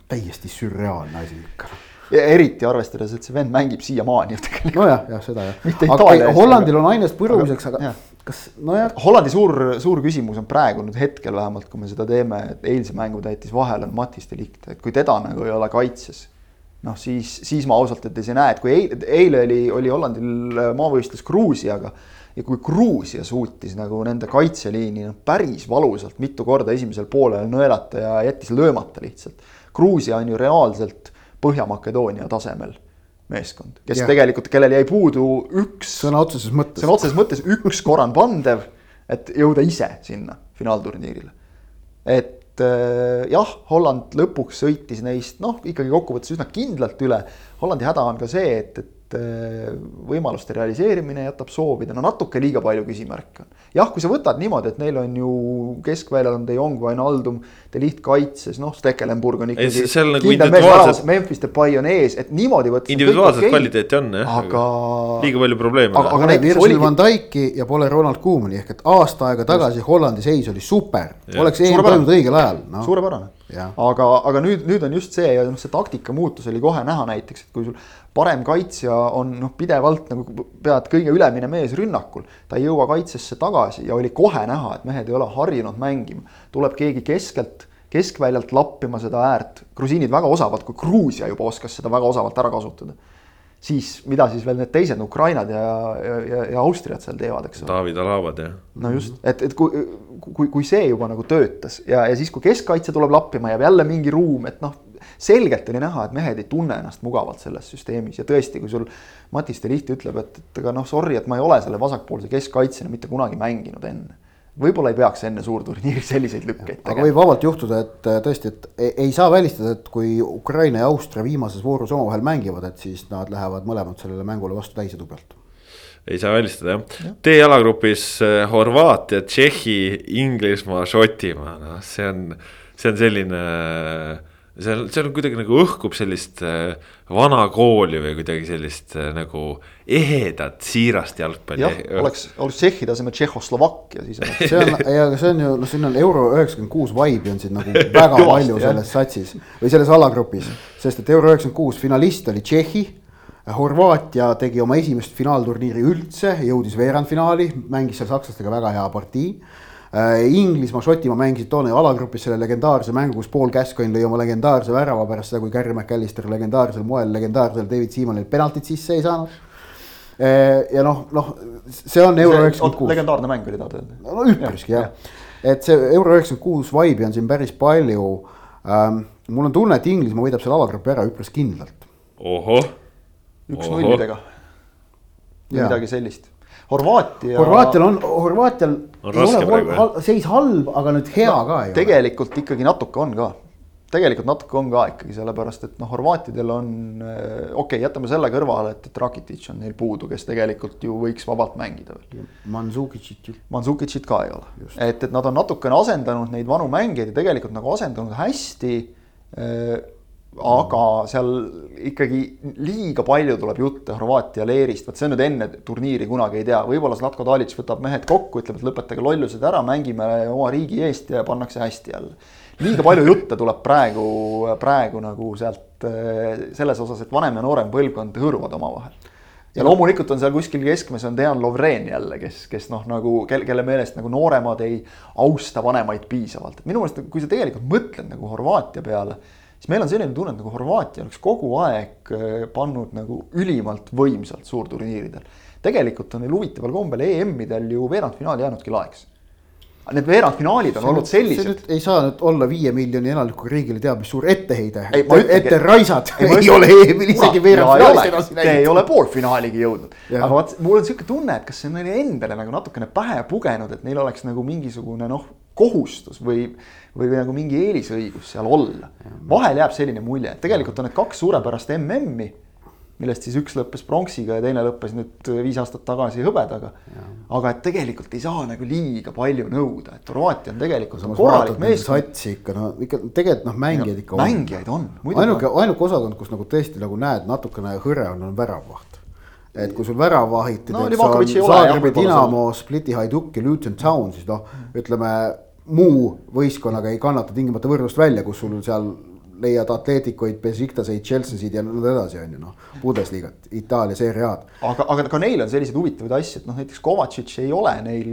Speaker 3: täiesti sürreaalne asi ikka
Speaker 2: ja eriti arvestades, et see vend mängib siiamaani ju
Speaker 3: tegelikult. nojah, jah, seda jah. aga Hollandil on ainest põrumiseks, aga jah. Kas, nojah.
Speaker 2: Hollandi suur, suur küsimus on praegu nüüd hetkel vähemalt, kui me seda teeme, et eilse mängu täitis vahel on Matis Delict, et kui teda nagu ei ole kaitses. noh, siis, siis ma ausalt öeldes ei näe, et kui eile, eile oli, oli Hollandil maavõistlus Gruusiaga ja kui Gruusia suutis nagu nende kaitseliini noh, päris valusalt mitu korda esimesel poolel nõelata ja jättis löömata lihtsalt. Gruusia on ju reaalselt Põhja-Makedoonia tasemel meeskond, kes ja. tegelikult, kellel jäi puudu üks.
Speaker 3: sõna otseses mõttes.
Speaker 2: sõna otseses mõttes üks korrand pandev, et jõuda ise sinna finaalturniirile. et äh, jah, Holland lõpuks sõitis neist noh, ikkagi kokkuvõttes üsna kindlalt üle. Hollandi häda on ka see, et, et võimaluste realiseerimine jätab soovida, no natuke liiga palju küsimärke on. jah, kui sa võtad niimoodi, et neil on ju keskväljal on De Jong, Wijnaldum, De Ligt kaitses, noh, Stekelenburg on ikkagi.
Speaker 1: Nagu individuaalset...
Speaker 2: Memphis Depay on ees, et niimoodi võttes.
Speaker 1: individuaalset okay, kvaliteeti on jah,
Speaker 2: aga.
Speaker 1: liiga palju probleeme.
Speaker 3: aga, aga näiteks Virgil van Dijk'i ja pole Ronald Koemani ehk et aasta aega tagasi Just. Hollandi seis oli super, oleks EM toimunud õigel ajal
Speaker 2: no.. suurepärane, aga, aga nüüd, nüüd on just see ja noh, see taktika muutus oli kohe näha näiteks, et kui sul parem kaitsja on noh, pidevalt nagu pead kõige ülemine mees rünnakul. ta ei jõua kaitsesse tagasi ja oli kohe näha, et mehed ei ole harjunud mängima. tuleb keegi keskelt, keskväljalt lappima seda äärt. grusiinid väga osavalt, kui Gruusia juba oskas seda väga osavalt ära kasutada. siis mida siis veel need teised, Ukrainad ja, ja, ja, ja Austriad seal teevad, eks
Speaker 1: ole. David Alavad jah.
Speaker 2: no just, et, et kui, kui, kui see juba nagu töötas ja, ja siis, kui keskkaitse tuleb lappima, jääb jälle mingi ruum, et noh selgelt oli näha, et mehed ei tunne ennast mugavalt selles süsteemis ja tõesti, kui sul Matis de Licht ütleb, et, et aga noh, sorry, et ma ei ole selle vasakpoolse keskkaitsjana mitte kunagi mänginud enne võib-olla ei peaks enne suurturniiri selliseid lükkeid
Speaker 3: tegema. aga võib vabalt juhtuda, et tõesti, et ei, ei saa välistada, et kui Ukraina ja Austria viimases voorus omavahel mängivad, et siis nad lähevad mõlemad sellele mängule vastu täisedu pealt.
Speaker 1: ei saa välistada jah ja., D-jalagrupis äh, Horvaatia, Tšehhi, Inglismaa, Šotimaa, noh, see on, see on selline äh, seal, seal kuidagi nagu õhkub sellist äh, vana kooli või kuidagi sellist äh, nagu ehedat, siirast jalgpalli.
Speaker 2: jah, oleks, oleks Tšehhi tasemel Tšehhoslovakkia, siis
Speaker 3: oleks. see on, ja aga see on ju, noh, siin on euro üheksakümmend kuus vibe'i on siin nagu väga palju selles satsis või selles alagrupis. sest et euro üheksakümmend kuus finalist oli Tšehhi. Horvaatia tegi oma esimest finaalturniiri üldse, jõudis veerandfinaali, mängis seal sakslastega väga hea partii Inglismaa, Šotimaa mängisid toona ju alagrupis selle legendaarse mängu, kus Paul Gascoigne lõi oma legendaarse värava pärast seda, kui Gary McAllister legendaarsel moel legendaarsel David Seamanil penaltit sisse ei saanud. Äh, ja noh, noh, see on euro üheksakümmend kuus.
Speaker 2: legendaarne mäng oli tahad öelda?
Speaker 3: no üpriski jah ja. ja., et see euro üheksakümmend kuus vibe'i on siin päris palju ähm,. mul on tunne, et Inglismaa võidab selle alagrupi ära üpris kindlalt.
Speaker 1: ohoh.
Speaker 2: üks nullidega. midagi sellist Horvaatia.
Speaker 3: Horvaatial on, Horvaatial on ei ole hal, seis halb, aga nüüd hea no, ka
Speaker 2: ei ole. tegelikult ikkagi natuke on ka tegelikult natuke on ka ikkagi sellepärast, et noh, horvaatidel on äh, okei okay,, jätame selle kõrvale, et, et Rakitic on neil puudu, kes tegelikult ju võiks vabalt mängida veel.
Speaker 3: Mansukicit ju.
Speaker 2: Mansukicit ka ei ole, et, et nad on natukene asendanud neid vanu mängijaid ja tegelikult nagu asendanud hästi äh, aga seal ikkagi liiga palju tuleb jutte Horvaatia leerist, vot see on nüüd enne turniiri kunagi ei tea, võib-olla Zlatko Dalic võtab mehed kokku, ütleb, et lõpetage lollused ära, mängime oma riigi eest ja pannakse hästi jälle. liiga palju jutte tuleb praegu, praegu nagu sealt eh, selles osas, et vanem ja noorem põlvkond hõõruvad omavahel. ja loomulikult on seal kuskil keskmes on Dejan Lovren jälle, kes, kes noh, nagu kelle, kelle meelest nagu nooremad ei austa vanemaid piisavalt, et minu meelest, kui sa tegelikult mõtled nagu Horvaatia peale siis meil on selline tunne, et nagu Horvaatia oleks kogu aeg äh, pannud nagu ülimalt võimsalt suurturniiridel. tegelikult on neil huvitaval kombel EM-idel ju veerandfinaali jäänudki laeks. Need veerandfinaalid on see olnud sellised.
Speaker 3: ei saa nüüd olla viie miljoni elanikuga riigile teab mis suur etteheide. ette raisad ei, ei ole EM-il isegi veerandfinaalis
Speaker 2: edasi läinud. Ei ole poolfinaaligi jõudnud. aga vaat mul on sihuke tunne, et kas see on neile endale nagu natukene pähe pugenud, et neil oleks nagu mingisugune noh, kohustus või või, või nagu mingi eelisõigus seal olla. vahel jääb selline mulje, et tegelikult on need kaks suurepärast MM-i. millest siis üks lõppes pronksiga ja teine lõppes nüüd viis aastat tagasi hõbedaga. aga et tegelikult ei saa nagu liiga palju nõuda, et Horvaatia on tegelikult on korralik
Speaker 3: meeskond. satsi ikka no ikka tegelikult noh, mängijaid ikka
Speaker 2: on. mängijaid on.
Speaker 3: ainuke, ainuke osakond, kus nagu tõesti nagu näed natukene hõre on, on väravvaht et kui sul väravahid no, näiteks on Zagrebi Dinamo, Spliti Hajduk ja Luton Town, siis noh, ütleme muu võistkonnaga ei kannata tingimata võrdlust välja, kus sul seal leiad Atletikuid, Besiktaseid, Chelseasid ja nõnda edasi, on ju noh. Bundesliga't, Itaalia seeria A-d.
Speaker 2: aga, aga ka neil on selliseid huvitavaid asju, et noh, näiteks Kovacic ei ole neil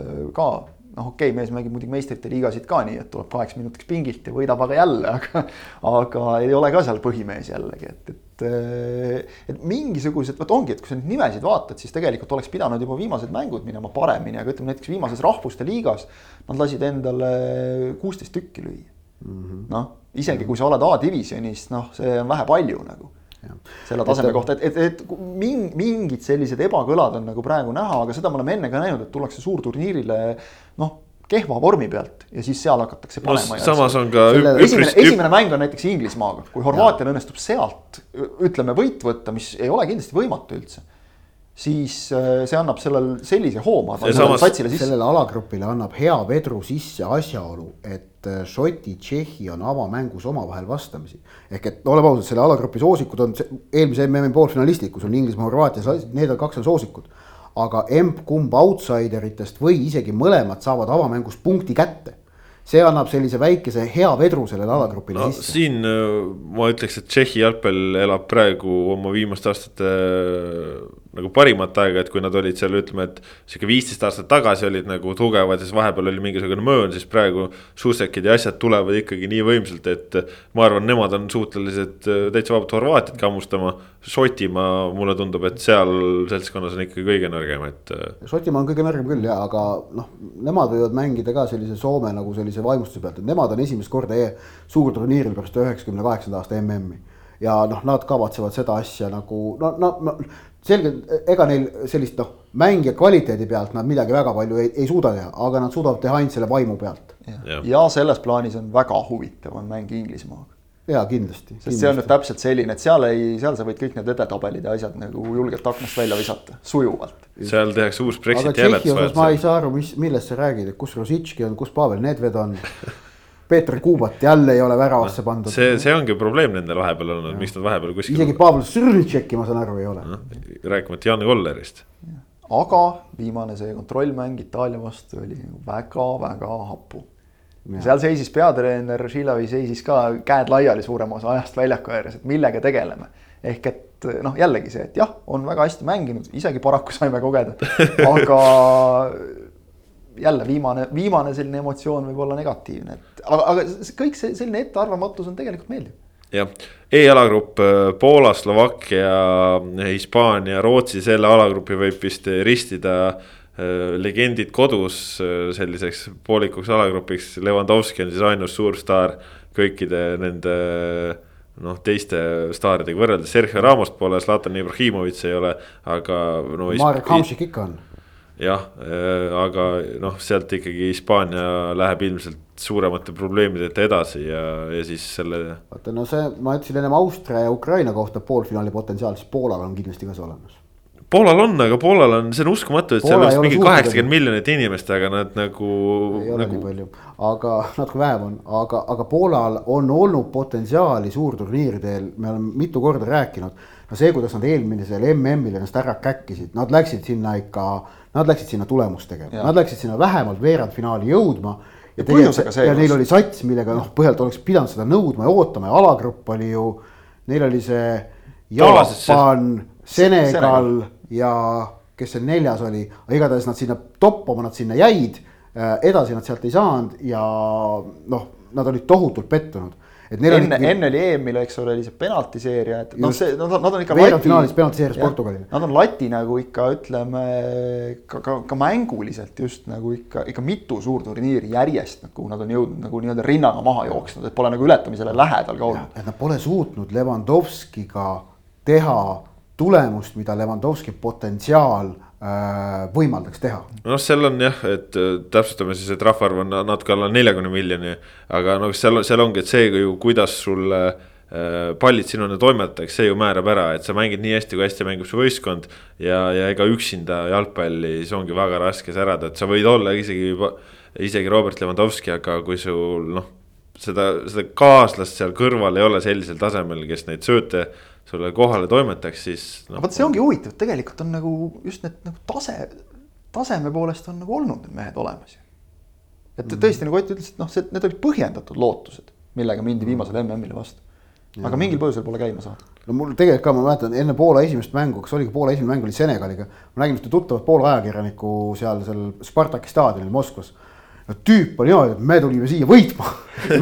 Speaker 2: äh, ka noh, okei okay,, mees mängib muidugi meistrite liigasid ka nii, et tuleb kaheks minutiks pingilt ja võidab aga jälle, aga. aga ei ole ka seal põhimees jällegi, et, et. Äh, et mingisugused, vot ongi, et kui sa neid nimesid vaatad, siis tegelikult oleks pidanud juba viimased mängud minema paremini, aga ütleme näiteks viimases rahvuste liigas. Nad lasid endale kuusteist tükki lüüa. Mm -hmm.. noh, isegi kui sa oled A-divisjonis, noh, see on vähe-palju nagu. Selle taseme kohta, et, et, et mingid sellised ebakõlad on nagu praegu näha, aga seda me oleme enne ka näinud, et tullakse suurturniirile noh, kehva vormi pealt ja siis seal hakatakse panema
Speaker 1: no,. samas on ka.
Speaker 2: esimene, esimene mäng on näiteks Inglismaaga, kui Horvaatial õnnestub sealt ütleme võit võtta, mis ei ole kindlasti võimatu üldse siis äh, see annab sellel sellise hoo, ma arvan,
Speaker 3: sellele satsile sisse. sellele alagrupile annab hea vedru sisse asjaolu, et äh, Šoti, Tšehhi on avamängus omavahel vastamisi. ehk et oleme ausad, selle alagrupi soosikud on eelmise MM-i poolfinalistid, kus on Inglismaa, Horvaatia, need on kaks on soosikud. Aga emb-kumb outsideritest või isegi mõlemad saavad avamängus punkti kätte see annab sellise väikese hea vedru sellele alagrupile no,
Speaker 1: sisse. siin äh, ma ütleks, et Tšehhi jalgpall elab praegu oma viimaste aastate nagu parimat aega, et kui nad olid seal, ütleme, et sihuke viisteist aastat tagasi olid nagu tugevad siis vahepeal oli mingisugune möön, siis praegu Šušekid ja asjad tulevad ikkagi nii võimsalt, et ma arvan, nemad on suutelised äh, täitsa vabalt Horvaatiat kammustama. Šotimaa, mulle tundub, et seal seltskonnas on ikkagi kõige nõrgem, et.
Speaker 3: Äh, Šotimaa on kõige nõrgem küll ja, aga noh, nemad võivad mängida ka sellise Soome nagu sellise vaimustuse pealt, et nemad on esimest korda e suurturniiril pärast üheksakümne kaheksanda aasta MM-i ja noh, nad kavatsevad seda asja nagu no, no, no selgelt, ega neil sellist noh, mängija kvaliteedi pealt nad midagi väga palju ei, ei suuda teha, aga nad suudavad teha ainult selle vaimu pealt.
Speaker 2: Ja. selles plaanis on väga huvitav on mäng Inglismaaga.
Speaker 3: ja kindlasti.
Speaker 2: sest kindlasti. see on nüüd täpselt selline, et seal ei, seal sa võid kõik need edetabelid ja asjad nagu julgelt aknast välja visata, sujuvalt.
Speaker 1: seal tehakse uus Brexiti
Speaker 3: hääletus. ma ei saa aru, mis, millest sa räägid, et kus Rositški on, kus Pavel Nedved on Peeter Kuubat jälle ei ole väravasse pandud.
Speaker 1: see, see ongi probleem nendel vahepeal olnud, miks nad vahepeal kuskil.
Speaker 3: isegi Pavel Srnitšeki, ma saan aru, ei ole no,.
Speaker 1: rääkimata Jan Kollerist.
Speaker 2: aga viimane see kontrollmäng Itaalia vastu oli väga-väga hapu. seal seisis peatreener Šilavi seisis ka käed laiali suurema osa ajast väljaku ääres, et millega tegeleme. ehk et noh, jällegi see, et jah, on väga hästi mänginud, isegi paraku saime kogeda, aga jälle viimane, viimane selline emotsioon võib olla negatiivne, et aga, aga kõik see selline ettearvamatus on tegelikult meeldiv.
Speaker 1: jah, E-alagrupp äh, Poola, Slovakkia, Hispaania, Rootsi, selle alagrupi võib vist ristida äh, legendid kodus äh, selliseks poolikuks alagrupiks, Levanovski on siis ainus suurstaar kõikide nende noh, teiste staaridega võrreldes, Sergei Ramos pole, Zlatan Ibrahimovic ei ole, aga no.
Speaker 3: Marek Hamšik ikka on
Speaker 1: jah, äh, aga noh, sealt ikkagi Hispaania läheb ilmselt suuremate probleemideta edasi ja, ja siis selle.
Speaker 3: vaata, no see, ma ütlesin ennem Austria ja Ukraina kohta poolfinaali potentsiaal, siis Poolal on kindlasti ka see olemas.
Speaker 1: Poolal on, aga Poolal on, see on uskumatu, et Poola seal oleks mingi kaheksakümmend miljonit inimest, aga nad nagu.
Speaker 3: ei ole nagu... nii palju, aga natuke vähem on, aga, aga Poolal on olnud potentsiaali suurturniiridel, me oleme mitu korda rääkinud. no see, kuidas nad eelmisel MM-il ennast ära käkkisid, nad läksid sinna ikka Nad läksid sinna tulemust tegema, nad läksid sinna vähemalt veerandfinaali jõudma. ja, ja, ja neil oli sats, millega noh, põhjalt oleks pidanud seda nõudma ja ootama ja alagrupp oli ju, neil oli see Jaapan, Senegal ja kes see neljas oli, igatahes nad sinna toppama, nad sinna jäid. Äh, edasi nad sealt ei saanud ja noh, nad olid tohutult pettunud
Speaker 2: enne enne oli EM-il, eks ole, oli see penaltiseeria, et noh, see, nad, nad on ikka.
Speaker 3: veerandfinaalis penaltiseerias Portugalile.
Speaker 2: Nad on lati nagu ikka ütleme ka, ka, ka mänguliselt just nagu ikka, ikka mitu suurturniiri järjest, kuhu nad on jõudnud nagu nii-öelda rinnaga maha jooksnud, et pole nagu ületamisele lähedal ka olnud.
Speaker 3: et nad pole suutnud Levandovskiga teha tulemust, mida Levandovski potentsiaal võimaldaks teha.
Speaker 1: noh, seal on jah, et äh, täpsustame siis, et rahvaarv on natuke alla neljakümne miljoni. aga noh, seal, seal ongi, et see ju, kuidas sulle pallid sinuni toimetatakse, see ju määrab ära, et sa mängid nii hästi, kui hästi mängib su võistkond. ja, ja ega üksinda jalgpalli, see ongi väga raske särada, et sa võid olla isegi isegi Robert Lewandowski, aga kui sul noh. seda, seda kaaslast seal kõrval ei ole sellisel tasemel, kes neid sööte sulle kohale toimetaks, siis
Speaker 2: no,. vot see ongi huvitav, tegelikult on nagu just need nagu tase, taseme poolest on nagu olnud need mehed olemas ju. et mm. tõesti nagu Ott ütles, et noh, see, need olid põhjendatud lootused, millega mindi viimasele MM-ile vastu aga mingil põhjusel pole käima saanud.
Speaker 3: no mul tegelikult ka, ma mäletan enne Poola esimest mängu, kas oligi Poola esimene mäng oli Senegaliga. ma nägin ühte tuttavat Poola ajakirjanikku seal, seal Spartaki staadionil Moskvas. No tüüp oli niimoodi, et me tulime siia võitma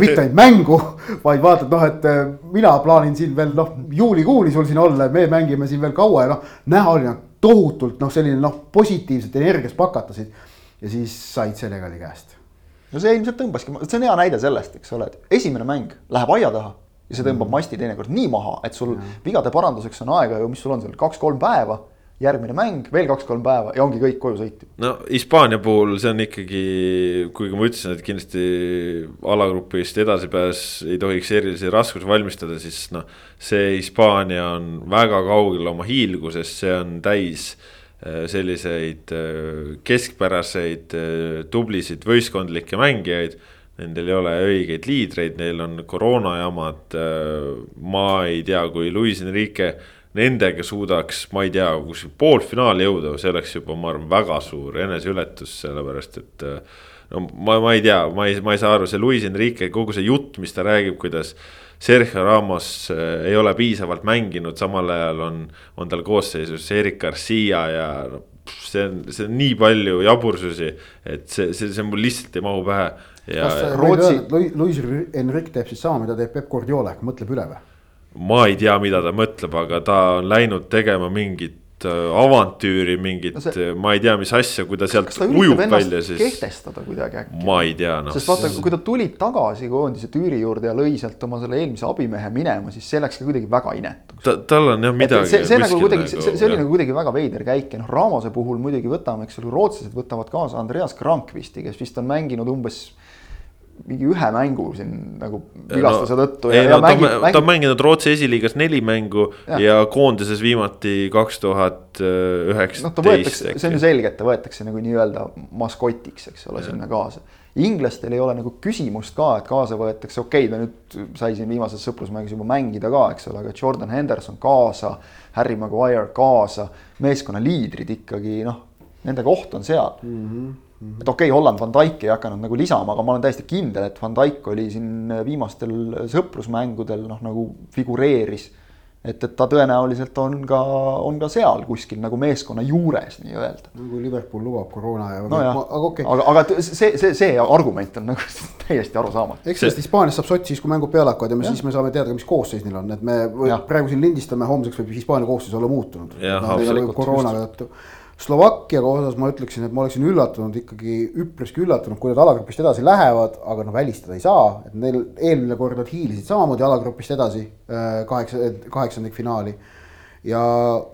Speaker 3: mitte ainult mängu, vaid vaata, et noh, et äh, mina plaanin siin veel noh, juulikuuni sul siin olla, me mängime siin veel kaua ja noh, näha oli noh, tohutult noh, selline noh, positiivset energiast pakatasid. ja siis said Senegali käest.
Speaker 2: no see ilmselt tõmbaski, see on hea näide sellest, eks ole, et esimene mäng läheb aia taha ja see tõmbab mm. masti teinekord nii maha, et sul vigade paranduseks on aega ju, mis sul on seal kaks-kolm päeva. Järgmine mäng, veel kaks-kolm päeva ja ongi kõik koju sõitnud.
Speaker 1: no Hispaania puhul see on ikkagi, kuigi ma ütlesin, et kindlasti alagrupist edasipääs ei tohiks erilisi raskusi valmistada, siis noh. see Hispaania on väga kaugel oma hiilgusest, see on täis äh, selliseid äh, keskpäraseid, äh, tublisid võistkondlikke mängijaid Nendel ei ole õigeid liidreid, neil on koroonajamad. Ma ei tea, kui Luis Enrique nendega suudaks, ma ei tea, kuskil poolfinaali jõuda, see oleks juba, ma arvan, väga suur eneseületus, sellepärast et. Äh, no ma, ma ei tea, ma ei, ma ei saa aru, see Luis Enrique, kogu see jutt, mis ta räägib, kuidas. Sergio Ramos äh, ei ole piisavalt mänginud, samal ajal on, on tal koosseisus Erik Garcia ja no, see on, see on nii palju jabursusi, et see, see, see mul lihtsalt ei mahu pähe
Speaker 3: kas Rootsi. Luis Enrique teeb siis sama, mida teeb Peep Guardiola mõtleb üle või?
Speaker 1: Ma ei tea, mida ta mõtleb, aga ta on läinud tegema mingit äh, avantüüri, mingit no, see... ma ei tea, mis asja, kui ta sealt ta ujub välja, siis.
Speaker 2: kehtestada kuidagi äkki.
Speaker 1: ma ei tea
Speaker 2: no.. sest vaata, kui ta tuli tagasi koondise tüüri juurde ja lõi sealt oma selle eelmise abimehe minema, siis see läks ka kuidagi väga inetuks.
Speaker 1: ta, tal on jah midagi.
Speaker 2: see, see nagu kuidagi, see, see oli nagu kuidagi väga veider käik ja noh, Ramose puhul muidugi võtame, eks ole, rootslased võtavad kaasa Andreas Krankvisti, kes vist on mänginud umbes mingi ühe mängu siin nagu vigastuse no, tõttu.
Speaker 1: ei no ta, mängib, ta on mänginud Rootsi esiliigas neli mängu ja, ja koondises viimati kaks tuhat üheksateist.
Speaker 2: noh, ta võetakse, see on ju selge, et ta võetakse nagu nii-öelda maskotiks, eks ole, sinna kaasa. inglastel ei ole nagu küsimust ka, et kaasa võetakse, okei okay,, ta nüüd sai siin viimases sõprusmängus juba mängida ka, eks ole, aga Jordan Henderson kaasa. Harry Maguire kaasa, meeskonna liidrid ikkagi noh, nende koht on seal mm. -hmm et okei okay,, Holland Van Dijk ei hakanud nagu lisama, aga ma olen täiesti kindel, et Van Dijk oli siin viimastel sõprusmängudel noh, nagu figureeris. et, et ta tõenäoliselt on ka, on ka seal kuskil nagu meeskonna juures nii-öelda.
Speaker 3: no kui Liverpool lubab koroona ja.
Speaker 2: no aga okei okay.. aga, aga see, see, see argument on nagu täiesti arusaamatu.
Speaker 3: eks sellest Hispaaniast saab sott siis, kui mängud peale hakkavad ja me ja. siis me saame teada, mis koosseis neil on, et me ja. praegu siin lindistame, homseks võib Hispaania koosseis olla muutunud.
Speaker 1: No,
Speaker 3: koroona tõttu Slovakkia osas ma ütleksin, et ma oleksin üllatunud ikkagi üpriski üllatunud, kui nad alagrupist edasi lähevad, aga noh, välistada ei saa, et neil eelmine kord nad hiilisid samamoodi alagrupist edasi äh, kaheksa, kaheksandikfinaali. ja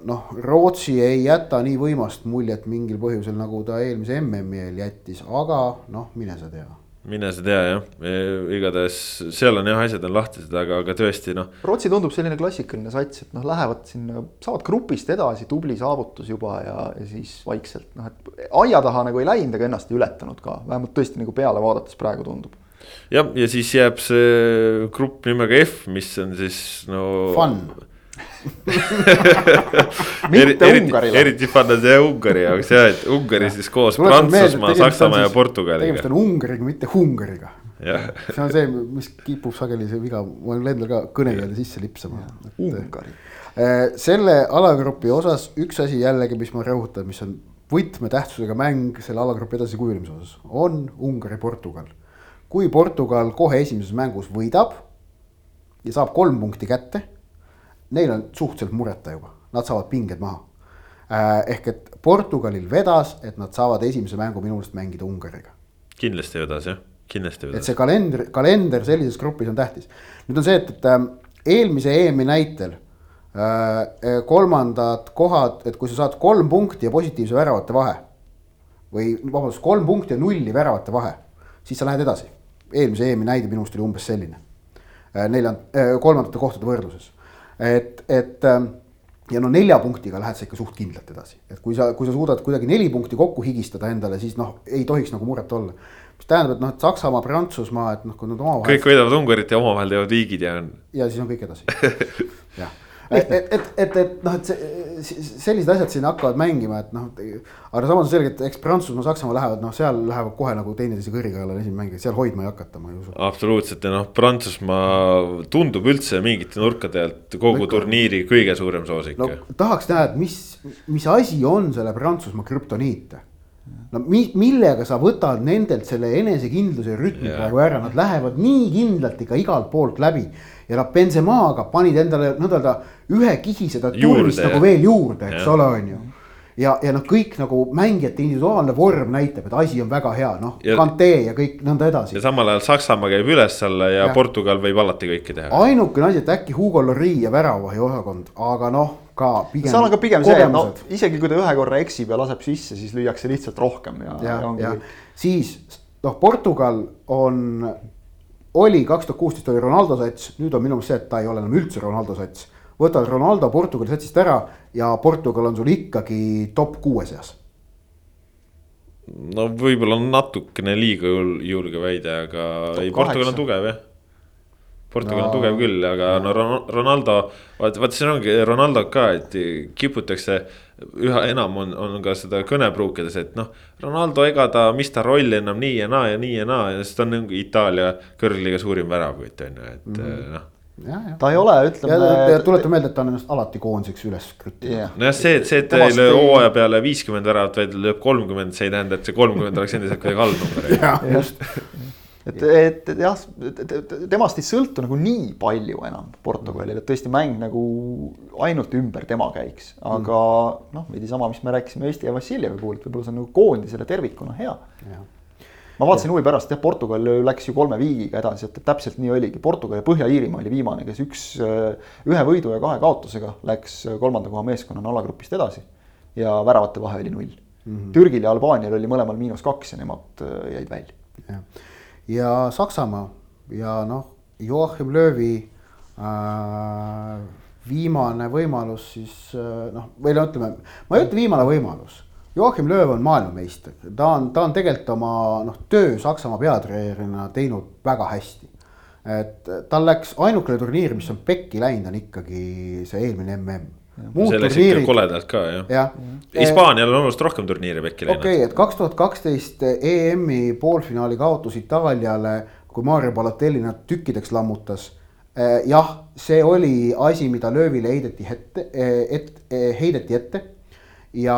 Speaker 3: noh, Rootsi ei jäta nii võimast muljet mingil põhjusel, nagu ta eelmise MM-i eel jättis, aga noh, mine sa tea
Speaker 1: mine sa tea jah, e, igatahes seal on jah, asjad on lahtised, aga, aga tõesti noh.
Speaker 2: Rootsi tundub selline klassikaline sats, et noh, lähevad sinna, saavad grupist edasi, tubli saavutus juba ja, ja siis vaikselt noh, et aia taha nagu ei läinud, aga ennast ei ületanud ka, vähemalt tõesti nagu peale vaadates praegu tundub.
Speaker 1: jah, ja siis jääb see grupp nimega F, mis on siis no.
Speaker 3: Fun
Speaker 2: mitte Ungarile.
Speaker 1: eriti panna see Ungari jaoks jah, et Ungari siis koos Prantsusmaa, Saksamaa ja Portugaliga.
Speaker 3: tegemist on Ungariga, mitte Ungariga. see on see, mis kipub sageli see viga, mul endal ka kõnekeelde sisse lipsama.
Speaker 2: Ungari.
Speaker 3: Äh, selle alagrupi osas üks asi jällegi, mis ma rõhutan, mis on võtmetähtsusega mäng selle alagrupi edasikujunemise osas, on Ungari-Portugal. kui Portugal kohe esimeses mängus võidab ja saab kolm punkti kätte neil on suhteliselt mureta juba, nad saavad pinged maha. Äh, ehk et Portugalil vedas, et nad saavad esimese mängu minu meelest mängida Ungariga.
Speaker 1: kindlasti vedas jah, kindlasti vedas.
Speaker 3: et see kalender, kalender sellises grupis on tähtis. nüüd on see, et, et ähm, eelmise EM-i näitel äh, kolmandad kohad, et kui sa saad kolm punkti ja positiivse väravate vahe. või vabandust, kolm punkti ja nulli väravate vahe, siis sa lähed edasi. eelmise EM-i näide minu arust oli umbes selline neljand-, kolmandate kohtade võrdluses. Et, et ähm, ja no nelja punktiga lähed sa ikka suht kindlalt edasi, et kui sa, kui sa suudad kuidagi neli punkti kokku higistada endale, siis noh, ei tohiks nagu muret olla. mis tähendab, et noh, et Saksamaa, Prantsusmaa, et noh, kui nad omavahel.
Speaker 1: kõik võidavad Ungarit ja omavahel teevad viigid ja on.
Speaker 3: ja siis on kõik edasi jah et, et, et, et, noh, et see, sellised asjad siin hakkavad mängima, et noh. aga samas on selge, et eks Prantsusmaa, Saksamaa lähevad, noh, seal lähevad kohe nagu teineteise kõri kallal esimene mäng, seal hoidma ei hakata, ma ei usu.
Speaker 1: absoluutselt ja noh, Prantsusmaa tundub üldse mingite nurkade alt kogu Võika. turniiri kõige suurem soosik
Speaker 3: no,. tahaks näha, et mis, mis asi on selle Prantsusmaa krüptoniit no mi-, millega sa võtad nendelt selle enesekindluse rütmi praegu ära, nad lähevad nii kindlalt ikka igalt poolt läbi ja nad Benzemaga panid endale nõnda öelda ühe kihi seda tulemist nagu veel juurde, eks ja. ole, on ju ja, ja noh, kõik nagu mängijate individuaalne vorm näitab, et asi on väga hea, noh, Kante ja kõik nõnda edasi.
Speaker 1: ja samal ajal Saksamaa käib üles-alla ja, ja Portugal võib alati kõike teha.
Speaker 3: ainukene asi, et äkki Hugo Llori ja väravahi osakond, aga noh, ka pigem.
Speaker 2: seal on ka pigem see, et no isegi kui ta ühe korra eksib ja laseb sisse, siis lüüakse lihtsalt rohkem ja,
Speaker 3: ja, ja ongi. siis noh, Portugal on oli kaks tuhat kuusteist oli Ronaldo sats, nüüd on minu meelest see, et ta ei ole enam üldse Ronaldo sats. võtad Ronaldo Portugali satsist ära ja Portugal on sul ikkagi top kuue seas.
Speaker 1: no võib-olla on natukene liiga julge väide, aga top ei, Portugal on tugev jah. Portugal no. on tugev küll, aga no Ronaldo, vaat, vaat see ongi Ronaldo ka, et kiputakse üha enam on, on ka seda kõnepruukides, et noh, Ronaldo, ega ta, mis ta roll enam nii ja naa ja nii ja naa ja siis ta on nagu Itaalia kõrgliiga suurim väravkütt on ju, et mm -hmm. noh
Speaker 2: Ja, ja. ta ei ole,
Speaker 3: ütleme. tuletan meelde, et ta on ennast alati koondiseks üles krüptinud
Speaker 1: yeah.. nojah, see, et see, et ta ei löö hooaja peale viiskümmend väravat, vaid lööb kolmkümmend, see ei tähenda, et see kolmkümmend oleks endiselt kuidagi halb number. just
Speaker 2: et, et, et jah, temast ei sõltu nagu nii palju enam Portugalil, et tõesti mäng nagu ainult ümber tema käiks, aga mm. noh, veidi sama, mis me rääkisime Eesti ja Vassiljevi puhul, et võib-olla see on nagu koondisele tervikuna hea. ma vaatasin huvi pärast, jah, Portugal läks ju kolme viigiga edasi, et täpselt nii oligi, Portugal ja Põhja-Iirimaa oli viimane, kes üks, ühe võidu ja kahe kaotusega läks kolmanda koha meeskonnana alagrupist edasi ja väravate vahe oli null mm. -hmm. Türgil ja Albaanial oli mõlemal miinus kaks ja nemad jäid välja
Speaker 3: ja Saksamaa ja noh, Joachim Löövi äh, viimane võimalus siis äh, noh, või no ütleme, ma ei ütle viimane võimalus. Joachim Lööv on maailmameister, ta on, ta on tegelikult oma noh, töö Saksamaa peatreenerina teinud väga hästi. et tal läks ainukene turniir, mis on pekki läinud, on ikkagi see eelmine mm
Speaker 1: koledalt ka jah ja. Hispaanial on oluliselt rohkem turniire pekki
Speaker 3: läinud. okei okay,, et kaks tuhat kaksteist EM-i poolfinaali kaotus Itaaliale, kui Mario Balotelli nad tükkideks lammutas. Eh, jah, see oli asi, mida löövile heideti ette, eh, et eh, heideti ette. ja,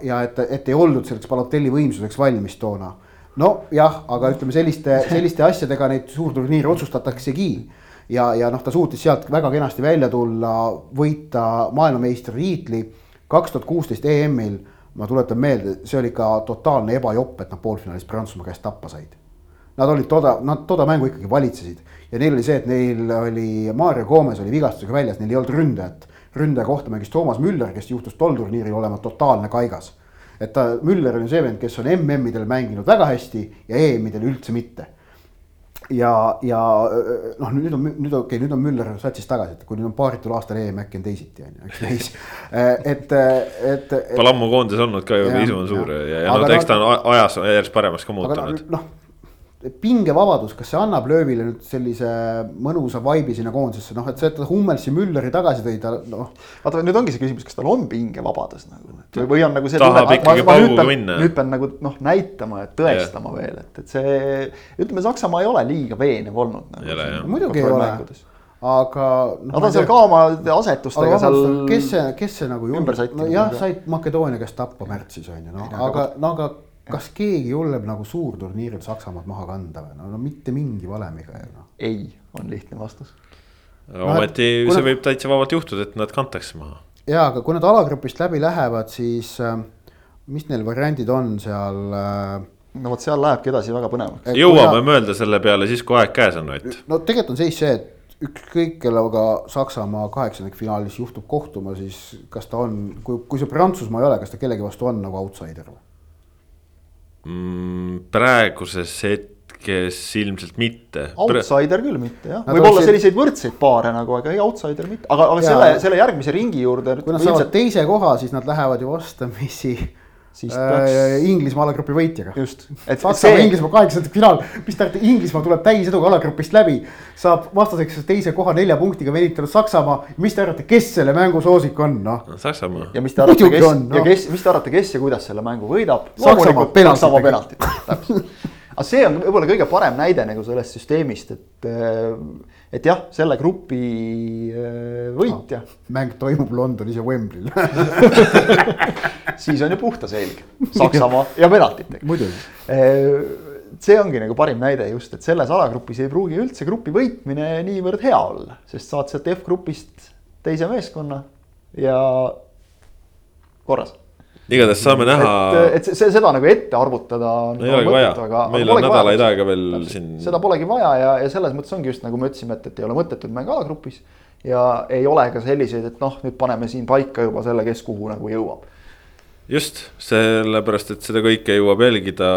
Speaker 3: ja et, et ei oldud selleks Balotelli võimsuseks valmis toona. nojah, aga ütleme selliste, selliste asjadega neid suurturniire otsustataksegi ja, ja noh, ta suutis sealt väga kenasti välja tulla, võita maailmameistritiitli kaks tuhat kuusteist EM-il. ma tuletan meelde, see oli ka totaalne ebajopp, et nad poolfinaalis Prantsusmaa käest tappa said. Nad olid toda, nad toda mängu ikkagi valitsesid ja neil oli see, et neil oli Mario Gomez oli vigastusega väljas, neil ei olnud ründajat. ründaja kohta mängis Toomas Müller, kes juhtus tol turniiril olema totaalne kaigas. et ta, Müller on see vend, kes on MM-idel mänginud väga hästi ja EM-idel üldse mitte ja, ja noh, nüüd on, nüüd okei okay,, nüüd on Müller satsis tagasi, et kui nüüd on paaritul aastal EM, äkki on teisiti on ju, eks näis. et, et, et.
Speaker 1: Pole ammu koondises olnud ka ju, isu on suur ja, ja, ja no eks ta on ajas järjest paremaks ka muutunud.
Speaker 3: noh pingevabadus, kas see annab löövile nüüd sellise mõnusa vibe'i sinna koondisesse, noh, et see, et ta Hummelsi Mülleri tagasi tõi, ta noh.
Speaker 2: vaata, nüüd ongi see küsimus, kas tal on pingevabadus nagu või, või on nagu see.
Speaker 1: tahab ikkagi pauguga minna.
Speaker 2: nüüd pean nagu noh, näitama ja tõestama yeah. veel, et, et see, ütleme, Saksamaa ei ole liiga veenev olnud
Speaker 3: nagu,. muidugi ei ole aga
Speaker 2: no,. Nad on seal ka oma asetustega seal.
Speaker 3: kes see, kes see nagu. nojah, said Makedoonia käest tappa märtsis on ju, noh, aga, no aga kas keegi julgeb nagu suurturniiril Saksamaad maha kanda või, no, no mitte mingi valemiga ju noh.
Speaker 2: ei, on lihtne vastus.
Speaker 1: ometi no, see võib täitsa vabalt juhtuda, et nad kantakse maha.
Speaker 3: ja, aga kui nad alagrupist läbi lähevad, siis äh, mis neil variandid on seal äh,?
Speaker 2: no vot, seal lähebki edasi väga põnevaks.
Speaker 1: jõuame ja... mõelda selle peale siis, kui aeg käes on, Ott.
Speaker 3: no tegelikult on seis see, et ükskõik kellega Saksamaa kaheksandikfinaalis juhtub kohtuma, siis kas ta on, kui, kui see Prantsusmaa ei ole, kas ta kellegi vastu on nagu outsider või?
Speaker 1: Mm,? praeguses hetk, kes ilmselt mitte.
Speaker 2: Outsider küll mitte jah, võib-olla selliseid võrdseid paare nagu, aga ei outsider mitte, aga, aga ja. selle, selle järgmise ringi juurde.
Speaker 3: kui nad saavad teise koha, siis nad lähevad ju vastamisi siis äh, peaks. Inglismaa alagrupi võitjaga.
Speaker 2: just.
Speaker 3: Saksamaa see..., Inglismaa kaheksandat finaal, mis tähendab, Inglismaa tuleb täiseduga alagrupist läbi. saab vastaseks teise koha nelja punktiga venitanud Saksamaa. mis te arvate, kes selle mängu soosik on, noh?
Speaker 1: Saksamaa.
Speaker 2: ja mis te arvate, kes no. ja kes, mis te arvate, kes ja kuidas selle mängu võidab?
Speaker 3: Saksamaa
Speaker 2: penaltid, täpselt. aga see on võib-olla kõige parem näide nagu sellest süsteemist, et äh, et jah, selle grupi äh, võitja no,.
Speaker 3: mäng toimub Londonis ja Wembley'l
Speaker 2: siis on ju puhta selg, Saksamaa ja penaltitega.
Speaker 3: muidugi.
Speaker 2: Äh, see ongi nagu parim näide just, et selles alagrupis ei pruugi üldse grupi võitmine niivõrd hea olla, sest saad sealt F-grupist teise meeskonna ja korras
Speaker 1: igatahes saame näha.
Speaker 2: et, et see, seda nagu ette arvutada.
Speaker 1: ei olegi vaja, meil on nädalaid aega veel täpselt. siin.
Speaker 2: seda polegi vaja ja, ja selles mõttes ongi just nagu me ütlesime, et, et ei ole mõttetut mängu alagrupis. ja ei ole ka selliseid, et noh, nüüd paneme siin paika juba selle, kes kuhu nagu jõuab.
Speaker 1: just, sellepärast, et seda kõike jõuab jälgida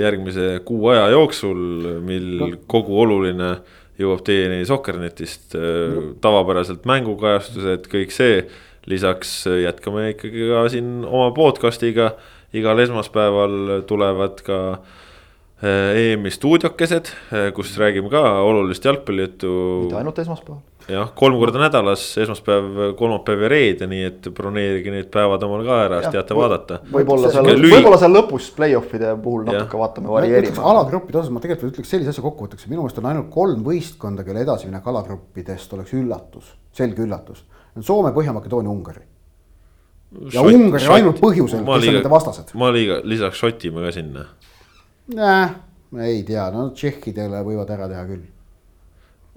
Speaker 1: järgmise kuu aja jooksul, mil no. kogu oluline jõuab teieni Sokkernetist no., tavapäraselt mängukajastused, kõik see lisaks jätkame ikkagi ka siin oma podcast'iga, igal esmaspäeval tulevad ka eh, EM-i stuudiokesed, eh, kus räägime ka olulist jalgpallijuttu.
Speaker 2: mitte ainult esmaspäeval.
Speaker 1: jah, kolm korda nädalas, esmaspäev, kolmapäev ja reede, nii et broneerige need päevad omal ka ära, siis teate vaadata.
Speaker 2: võib-olla seal, võib-olla seal lõpus play-off'ide puhul natuke ja. vaatame, varieerime.
Speaker 3: alagruppide osas ma tegelikult ütleks sellise asja kokkuvõtteks, minu meelest on ainult kolm võistkonda, kelle edasiminek alagruppidest oleks üllatus, selge üllatus Soome, Põhja-Makedoonia, Ungari. ja Šot, Ungari Šot, ainult põhjusel, kes liiga, on nende vastased.
Speaker 1: ma liiga, lisaks Šotimaa ka sinna.
Speaker 3: Näh, ei tea, no tšehhidele võivad ära teha küll.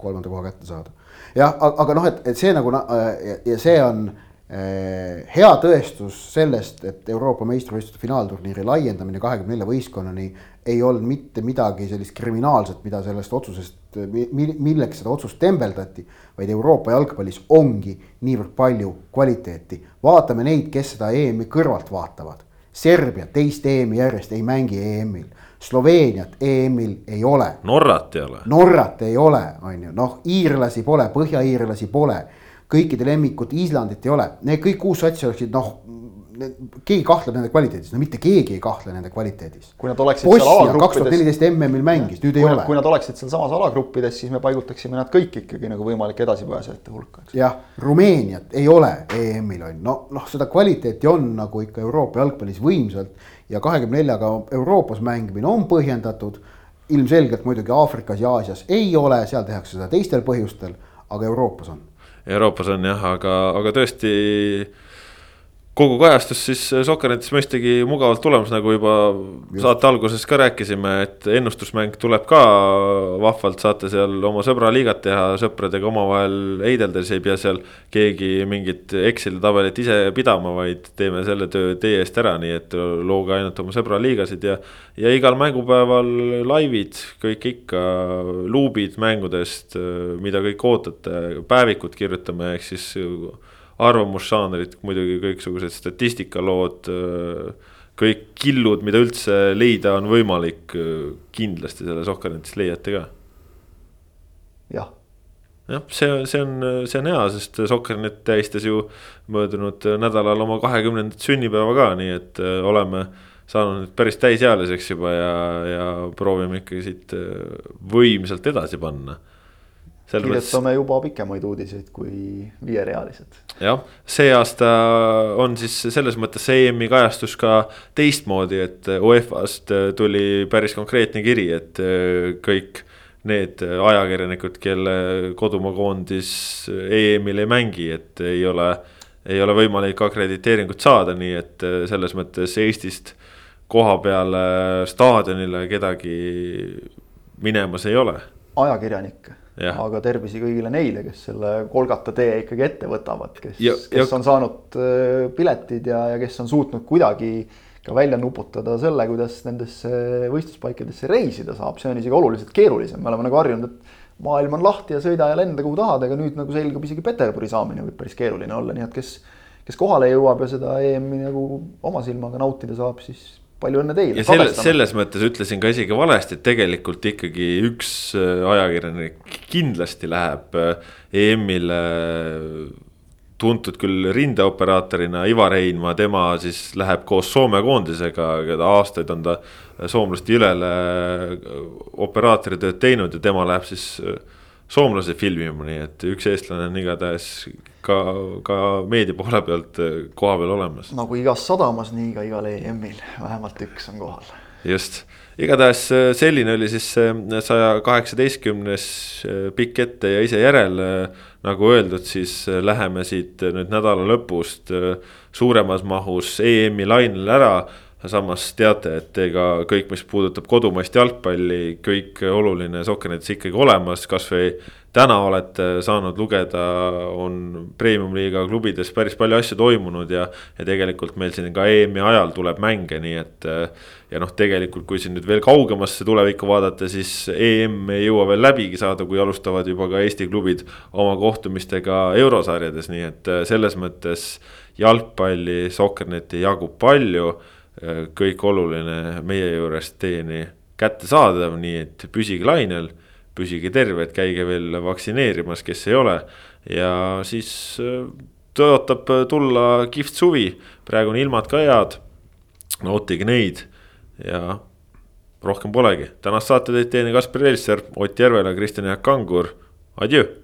Speaker 3: kolmanda koha kätte saada. jah, aga noh, et, et see nagu ja, ja see on eh, hea tõestus sellest, et Euroopa meistrivõistluste finaalturniiri laiendamine kahekümne nelja võistkonnani ei olnud mitte midagi sellist kriminaalset, mida sellest otsusest, milleks seda otsust tembeldati. vaid Euroopa jalgpallis ongi niivõrd palju kvaliteeti. vaatame neid, kes seda EM-i kõrvalt vaatavad. Serbia teist EM-i järjest ei mängi EM-il. Sloveeniat EM-il ei ole.
Speaker 1: Norrat ei ole.
Speaker 3: Norrat ei ole, on ju, noh, iirlasi pole, põhjaiirlasi pole kõikide lemmikud, Islandit ei ole, need kõik kuus satsi oleksid noh, keegi kahtleb nende kvaliteedis, no mitte keegi ei kahtle nende kvaliteedis.
Speaker 2: kui nad oleksid Bosnia seal
Speaker 3: alagruppides. kaks tuhat neliteist MM-il mängis, nüüd ei
Speaker 2: kui,
Speaker 3: ole.
Speaker 2: kui nad oleksid sealsamas alagruppides, siis me paigutaksime nad kõik ikkagi nagu võimalike edasipääsejate hulka.
Speaker 3: jah, Rumeeniat ei ole EM-il on ju, no noh, seda kvaliteeti on nagu ikka Euroopa jalgpallis võimsalt. ja kahekümne neljaga Euroopas mängimine on põhjendatud. ilmselgelt muidugi Aafrikas ja Aasias ei ole, seal tehakse seda teistel põhjustel, aga Euroopas on.
Speaker 1: Euroopas on jah, aga, aga tõesti kogu kajastus siis Sokkernetis mõistagi mugavalt tulemas, nagu juba Just. saate alguses ka rääkisime, et ennustusmäng tuleb ka vahvalt, saate seal oma sõbraliigat teha, sõpradega omavahel heideldes, ei pea seal keegi mingit Exceli tabelit ise pidama, vaid teeme selle töö teie eest ära, nii et looge ainult oma sõbraliigasid ja. ja igal mängupäeval laivid, kõik ikka, luubid mängudest, mida kõik ootate, päevikud kirjutame, ehk siis arvamusžanrid, muidugi kõiksugused statistikalood, kõik killud, mida üldse leida on võimalik, kindlasti selles Ohkanetis leiate ka.
Speaker 2: jah.
Speaker 1: jah, see, see on, see on hea, sest Sokkernet tähistas ju möödunud nädalal oma kahekümnendat sünnipäeva ka, nii et äh, oleme saanud nüüd päris täisealiseks juba ja, ja proovime ikkagi siit äh, võimsalt edasi panna
Speaker 2: kirjutame juba pikemaid uudiseid kui viierealised.
Speaker 1: jah, see aasta on siis selles mõttes see EM-i kajastus ka teistmoodi, et UEFA-st tuli päris konkreetne kiri, et kõik need ajakirjanikud, kelle kodumaa koondis EM-il ei mängi, et ei ole, ei ole võimalik akrediteeringut saada, nii et selles mõttes Eestist koha peale staadionile kedagi minemas ei ole.
Speaker 2: ajakirjanikke aga tervisi kõigile neile, kes selle Kolgata tee ikkagi ette võtavad, kes, kes on saanud äh, piletid ja, ja kes on suutnud kuidagi ka välja nuputada selle, kuidas nendesse võistluspaikadesse reisida saab, see on isegi oluliselt keerulisem, me oleme nagu harjunud, et maailm on lahti ja sõida ja lenda kuhu tahad, aga nüüd nagu selgub isegi Peterburi saamine võib päris keeruline olla, nii et kes, kes kohale jõuab ja seda EM-i nagu oma silmaga nautida saab, siis palju õnne teile.
Speaker 1: ja selle, selles mõttes ütlesin ka isegi valesti, et tegelikult ikkagi üks äh, ajakirjanik kindlasti läheb äh, EM-ile tuntud küll rindeoperaatorina Ivar Heinma, tema siis läheb koos Soome koondisega, keda aastaid on ta soomlaste ülele operaatori tööd teinud ja tema läheb siis soomlase filmima, nii et üks eestlane on igatahes ka, ka meedia poole pealt koha peal olemas.
Speaker 2: nagu igas sadamas, nii ka igal EM-il vähemalt üks on kohal.
Speaker 1: just, igatahes selline oli siis see saja kaheksateistkümnes pikk ette ja ise järele nagu öeldud, siis läheme siit nüüd nädala lõpust suuremas mahus EM-i lainel ära samas teate, et ega kõik, mis puudutab kodumaist jalgpalli, kõik oluline Sokkernet's ikkagi olemas, kasvõi täna olete saanud lugeda, on premium-liiga klubides päris palju asju toimunud ja. ja tegelikult meil siin ka EM-i ajal tuleb mänge, nii et. ja noh, tegelikult, kui siin nüüd veel kaugemasse tulevikku vaadata, siis EM ei jõua veel läbigi saada, kui alustavad juba ka Eesti klubid oma kohtumistega eurosarjades, nii et selles mõttes jalgpalli, Sokkerneti jagub palju kõik oluline meie juurest teieni kättesaadav, nii et püsige lainel, püsige terved, käige veel vaktsineerimas, kes ei ole. ja siis äh, tõotab tulla kihvt suvi, praegu on ilmad ka head, nautige neid. Ja rohkem polegi. tänast saate teid teinud Kaspar Elster, Ott Järvela, Kristjan Jaak Kangur, adjöö